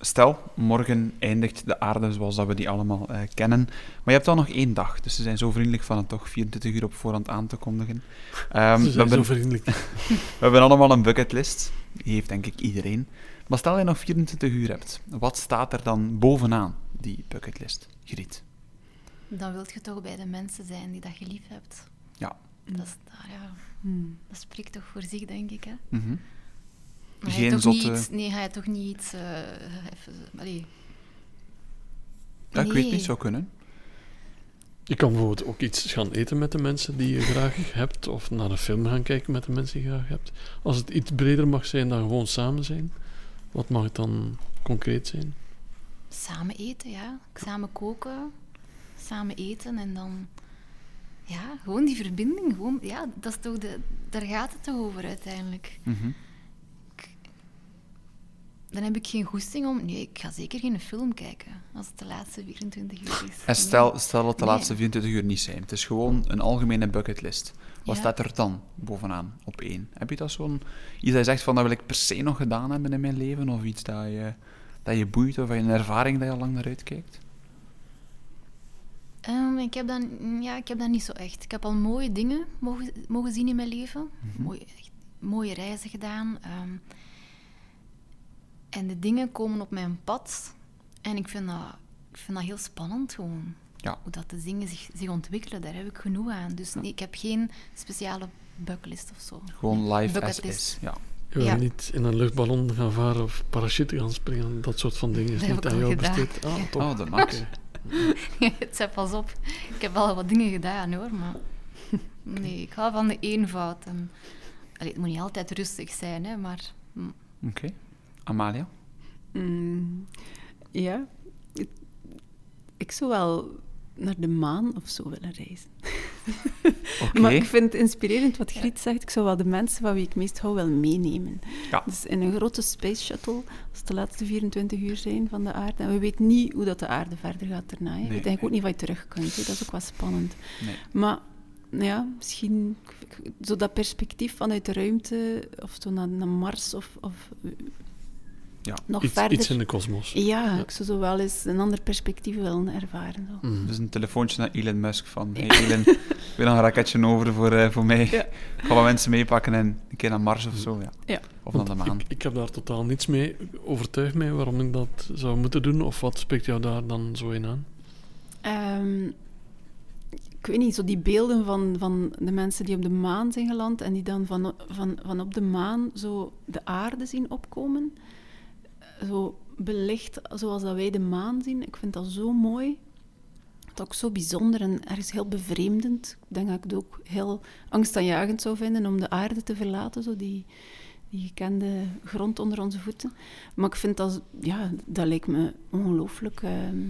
stel, morgen eindigt de aarde zoals dat we die allemaal eh, kennen. Maar je hebt dan nog één dag, dus ze zijn zo vriendelijk van het toch 24 uur op voorhand aan te kondigen. Ehm, Ze we, zijn zo vriendelijk. (laughs) we hebben allemaal een bucketlist. Die heeft denk ik iedereen. Maar stel je nog 24 uur hebt, wat staat er dan bovenaan die bucketlist? Griet. Dan wil je toch bij de mensen zijn die dat je lief hebt. Ja. Dat, is, ah ja, Hmm. dat spreekt toch voor zich, denk ik. Hè? Mhm. Maar Geen je toch zotte- niet iets... Nee, ga je toch niet iets... eh, even, allee. Ja, ik weet niet, zou kunnen. Je kan bijvoorbeeld ook iets gaan eten met de mensen die je graag (laughs) hebt, of naar een film gaan kijken met de mensen die je graag hebt. Als het iets breder mag zijn dan gewoon samen zijn, wat mag het dan concreet zijn? Samen eten, ja. Samen koken, samen eten en dan... Ja, gewoon die verbinding. Gewoon, ja, dat is toch de, daar gaat het toch over uiteindelijk. Mhm. Dan heb ik geen goesting om... Nee, ik ga zeker geen film kijken als het de laatste 24 uur is. En stel, stel dat de Nee. laatste 24 uur niet zijn. Het is gewoon een algemene bucketlist. Wat Ja. staat er dan bovenaan op één? Heb je dat zo'n... Iets dat je zegt van, dat wil ik per se nog gedaan hebben in mijn leven? Of iets dat je, dat je boeit? Of een ervaring dat je al lang naar uitkijkt? Ehm, ik, heb dan, ja, ik heb dat niet zo echt. Ik heb al mooie dingen mogen, mogen zien in mijn leven. Mhm. mooie, echt mooie reizen gedaan. ehm. en de dingen komen op mijn pad. En ik vind dat, ik vind dat heel spannend gewoon. Ja. Hoe dat de dingen zich, zich ontwikkelen, daar heb ik genoeg aan. Dus nee, ik heb geen speciale bucketlist of zo. Gewoon live as is. Ja. Je wil Ja. niet in een luchtballon gaan varen of parachute gaan springen, dat soort van dingen is Dat niet aan jou gedaan. besteed. Ah. Oh, de max. Oké. (laughs) Het zei pas op. Ik heb wel wat dingen gedaan hoor, maar (laughs) nee, ik hou van de eenvoud. En, allee, het moet niet altijd rustig zijn, hè, maar mm, Oké. Amalia? Mm, ja, ik, ik zou wel naar de maan of zo willen reizen. (laughs) Maar ik vind het inspirerend wat Griet zegt. Ik zou wel de mensen van wie ik meest hou wel meenemen. Ja. Dus in een grote space shuttle, als het de laatste 24 uur zijn van de aarde. En we weten niet hoe dat de aarde verder gaat daarna. hè. Nee, ook niet wat je terug kunt. hè. Dat is ook wel spannend. Nee. Maar ja, misschien zo dat perspectief vanuit de ruimte, of zo naar, naar Mars, of, of Ja. nog Iets, verder. iets in de kosmos. Ja, Ja. ik zou zo wel eens een ander perspectief willen ervaren. Zo. Mhm. Dus een telefoontje naar Elon Musk van... Hey Elon, ik (laughs) wil een raketje over voor, eh, voor mij. Ja. Ik ga wat mensen meepakken en een keer naar Mars of zo. Ja. Ja. Of naar de maan. Ik, ik heb daar totaal niets mee. Overtuig mij waarom ik dat zou moeten doen, of wat spreekt jou daar dan zo in aan? Ehm, ik weet niet, zo die beelden van, van de mensen die op de maan zijn geland en die dan van, van, van op de maan zo de aarde zien opkomen. Zo belicht zoals dat wij de maan zien. Ik vind dat zo mooi. Wat ook zo bijzonder en ergens heel bevreemdend. Ik denk dat ik het ook heel angstaanjagend zou vinden om de aarde te verlaten, zo die, die gekende grond onder onze voeten. Maar ik vind dat, ja, dat lijkt me ongelooflijk ehm,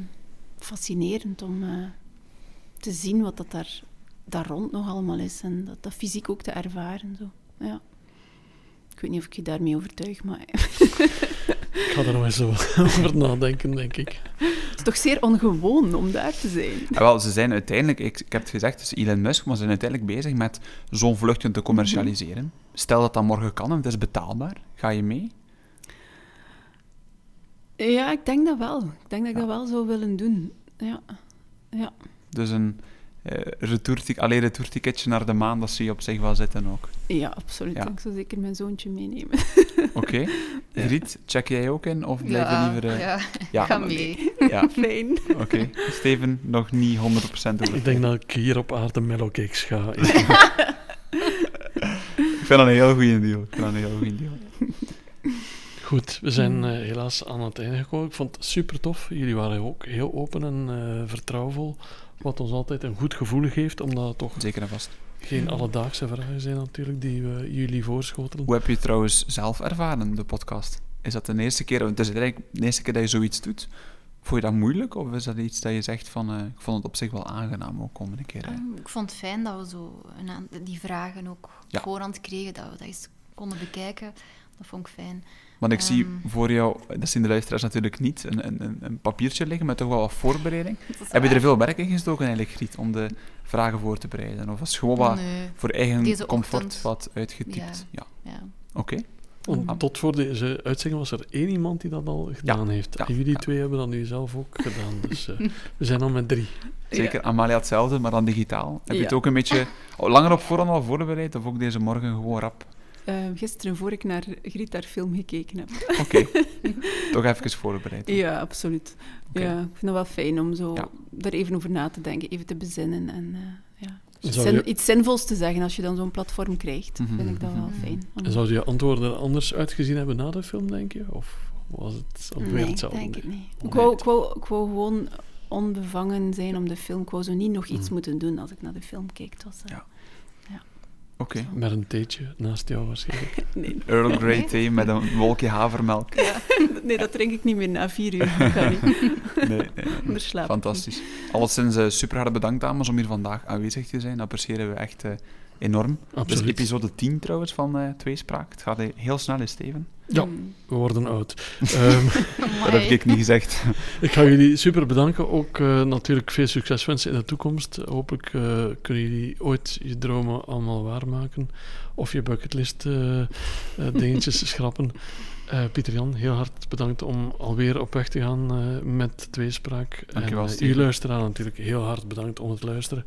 fascinerend om eh, te zien wat dat daar, daar rond nog allemaal is en dat, dat fysiek ook te ervaren. Zo. Ja. Ik weet niet of ik je daarmee overtuig, maar (laughs) Ik ga er nog eens zo (laughs) over nadenken, denk ik. het is toch zeer ongewoon om daar te zijn. Ah, wel, ze zijn uiteindelijk, ik, ik heb het gezegd, het is Elon Musk, maar ze zijn uiteindelijk bezig met zo'n vluchten te commercialiseren. Stel dat dat morgen kan en het is betaalbaar, ga je mee? Ja, ik denk dat wel. Ik denk dat ik dat wel zou willen doen. Ja. ja. Dus een eh retourtic, alleen retourticketje naar de maan, dat zie je op zich wel zitten ook. Ja, absoluut. Ja. Ik zou zeker mijn zoontje meenemen. (laughs) Oké. Griet, check jij ook in? Of blijf je Ja, liever... eh, ja, ja, ga mee. Ja, (laughs) Fijn. oké. Steven, nog niet 100% over. Ik denk dat ik hier op aarde mellowcakes ga. (laughs) Ik vind dat een heel goede deal. Ik vind dat een heel goede deal. Goed, we zijn eh, helaas aan het einde gekomen. Ik vond het super tof. Jullie waren ook heel open en eh, vertrouwvol. Wat ons altijd een goed gevoel geeft, omdat het toch Zeker en vast. geen alledaagse vragen zijn natuurlijk die we jullie voorschotelen. Hoe heb je het trouwens zelf ervaren, de podcast? Is dat de eerste keer, want het is eigenlijk de eerste keer dat je zoiets doet. Vond je dat moeilijk? Of is dat iets dat je zegt van, eh, ik vond het op zich wel aangenaam ook om een keer... eh, Ehm, ik vond het fijn dat we zo die vragen ook Ja. op voorhand kregen, dat we dat eens konden bekijken. Dat vond ik fijn. Want ik zie Ehm. voor jou, dat zien de luisteraars natuurlijk niet, een, een, een- papiertje liggen met toch wel wat voorbereiding. Heb je er veel werk in gestoken eigenlijk, Griet, om de vragen voor te bereiden? Of was het gewoon wat Nee, voor eigen Deze comfort ochtend- wat uitgetypt? Ja. ja. Oké. Want Ah. tot voor deze uitzending was er één iemand die dat al gedaan heeft. ja, en jullie ja. twee hebben dat nu zelf ook gedaan. Dus eh, (laughs) we zijn al met drie. Zeker, Amalia hetzelfde, maar dan digitaal. Heb je het ook een beetje oh, langer op voorhand al voorbereid, of ook deze morgen gewoon rap? Eh, gisteren, voor ik naar Griet haar film gekeken heb. Oké, (laughs) toch even voorbereid. Ja, absoluut. Ja, ik vind het wel fijn om zo Ja. er even over na te denken, even te bezinnen en eh, ja. Iets, Zou zin- je- iets zinvols te zeggen als je dan zo'n platform krijgt. Mhm, Vind ik dat wel mhm. fijn. Om- En zou je antwoorden anders uitgezien hebben na de film, denk je? Of was het ongeveer nee, hetzelfde? denk ik niet. Ik Nee. wou, ik, wou, ik wou gewoon onbevangen zijn om de film. Ik wou zo niet nog iets Mhm. moeten doen als ik naar de film keek. Het was, eh, Ja. Oké. Met een theetje naast jou waarschijnlijk. (laughs) nee, Earl Grey Nee. thee met een wolkje havermelk. (laughs) nee, dat drink ik niet meer na vier uur. Dat kan niet. Nee, nee, Fantastisch. Alleszins eh, super hard bedankt, dames, om hier vandaag aanwezig te zijn. Dat appreciëren we echt eh, enorm. Dus Absoluut. episode 10 trouwens van eh Tweespraak. Het gaat heel snel, hè, Steven? Ja. Mm. We worden oud. (laughs) Ehm, Dat heb ik niet gezegd. (laughs) ik ga jullie super bedanken. Ook eh, natuurlijk veel succes wensen in de toekomst. Hopelijk eh, kunnen jullie ooit je dromen allemaal waarmaken. Of je bucketlist dingetjes (laughs) schrappen. Eh, Pieter Jan, heel hard bedankt om alweer op weg te gaan eh, met tweespraak. Dankjewel, en uh, Steven. u luisteraar natuurlijk heel hard bedankt om het luisteren.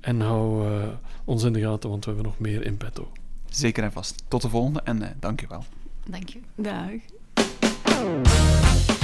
En hou eh, ons in de gaten, want we hebben nog meer in petto. Zeker en vast. Tot de volgende en uh, dankjewel. dank je wel. Dank je. Dag.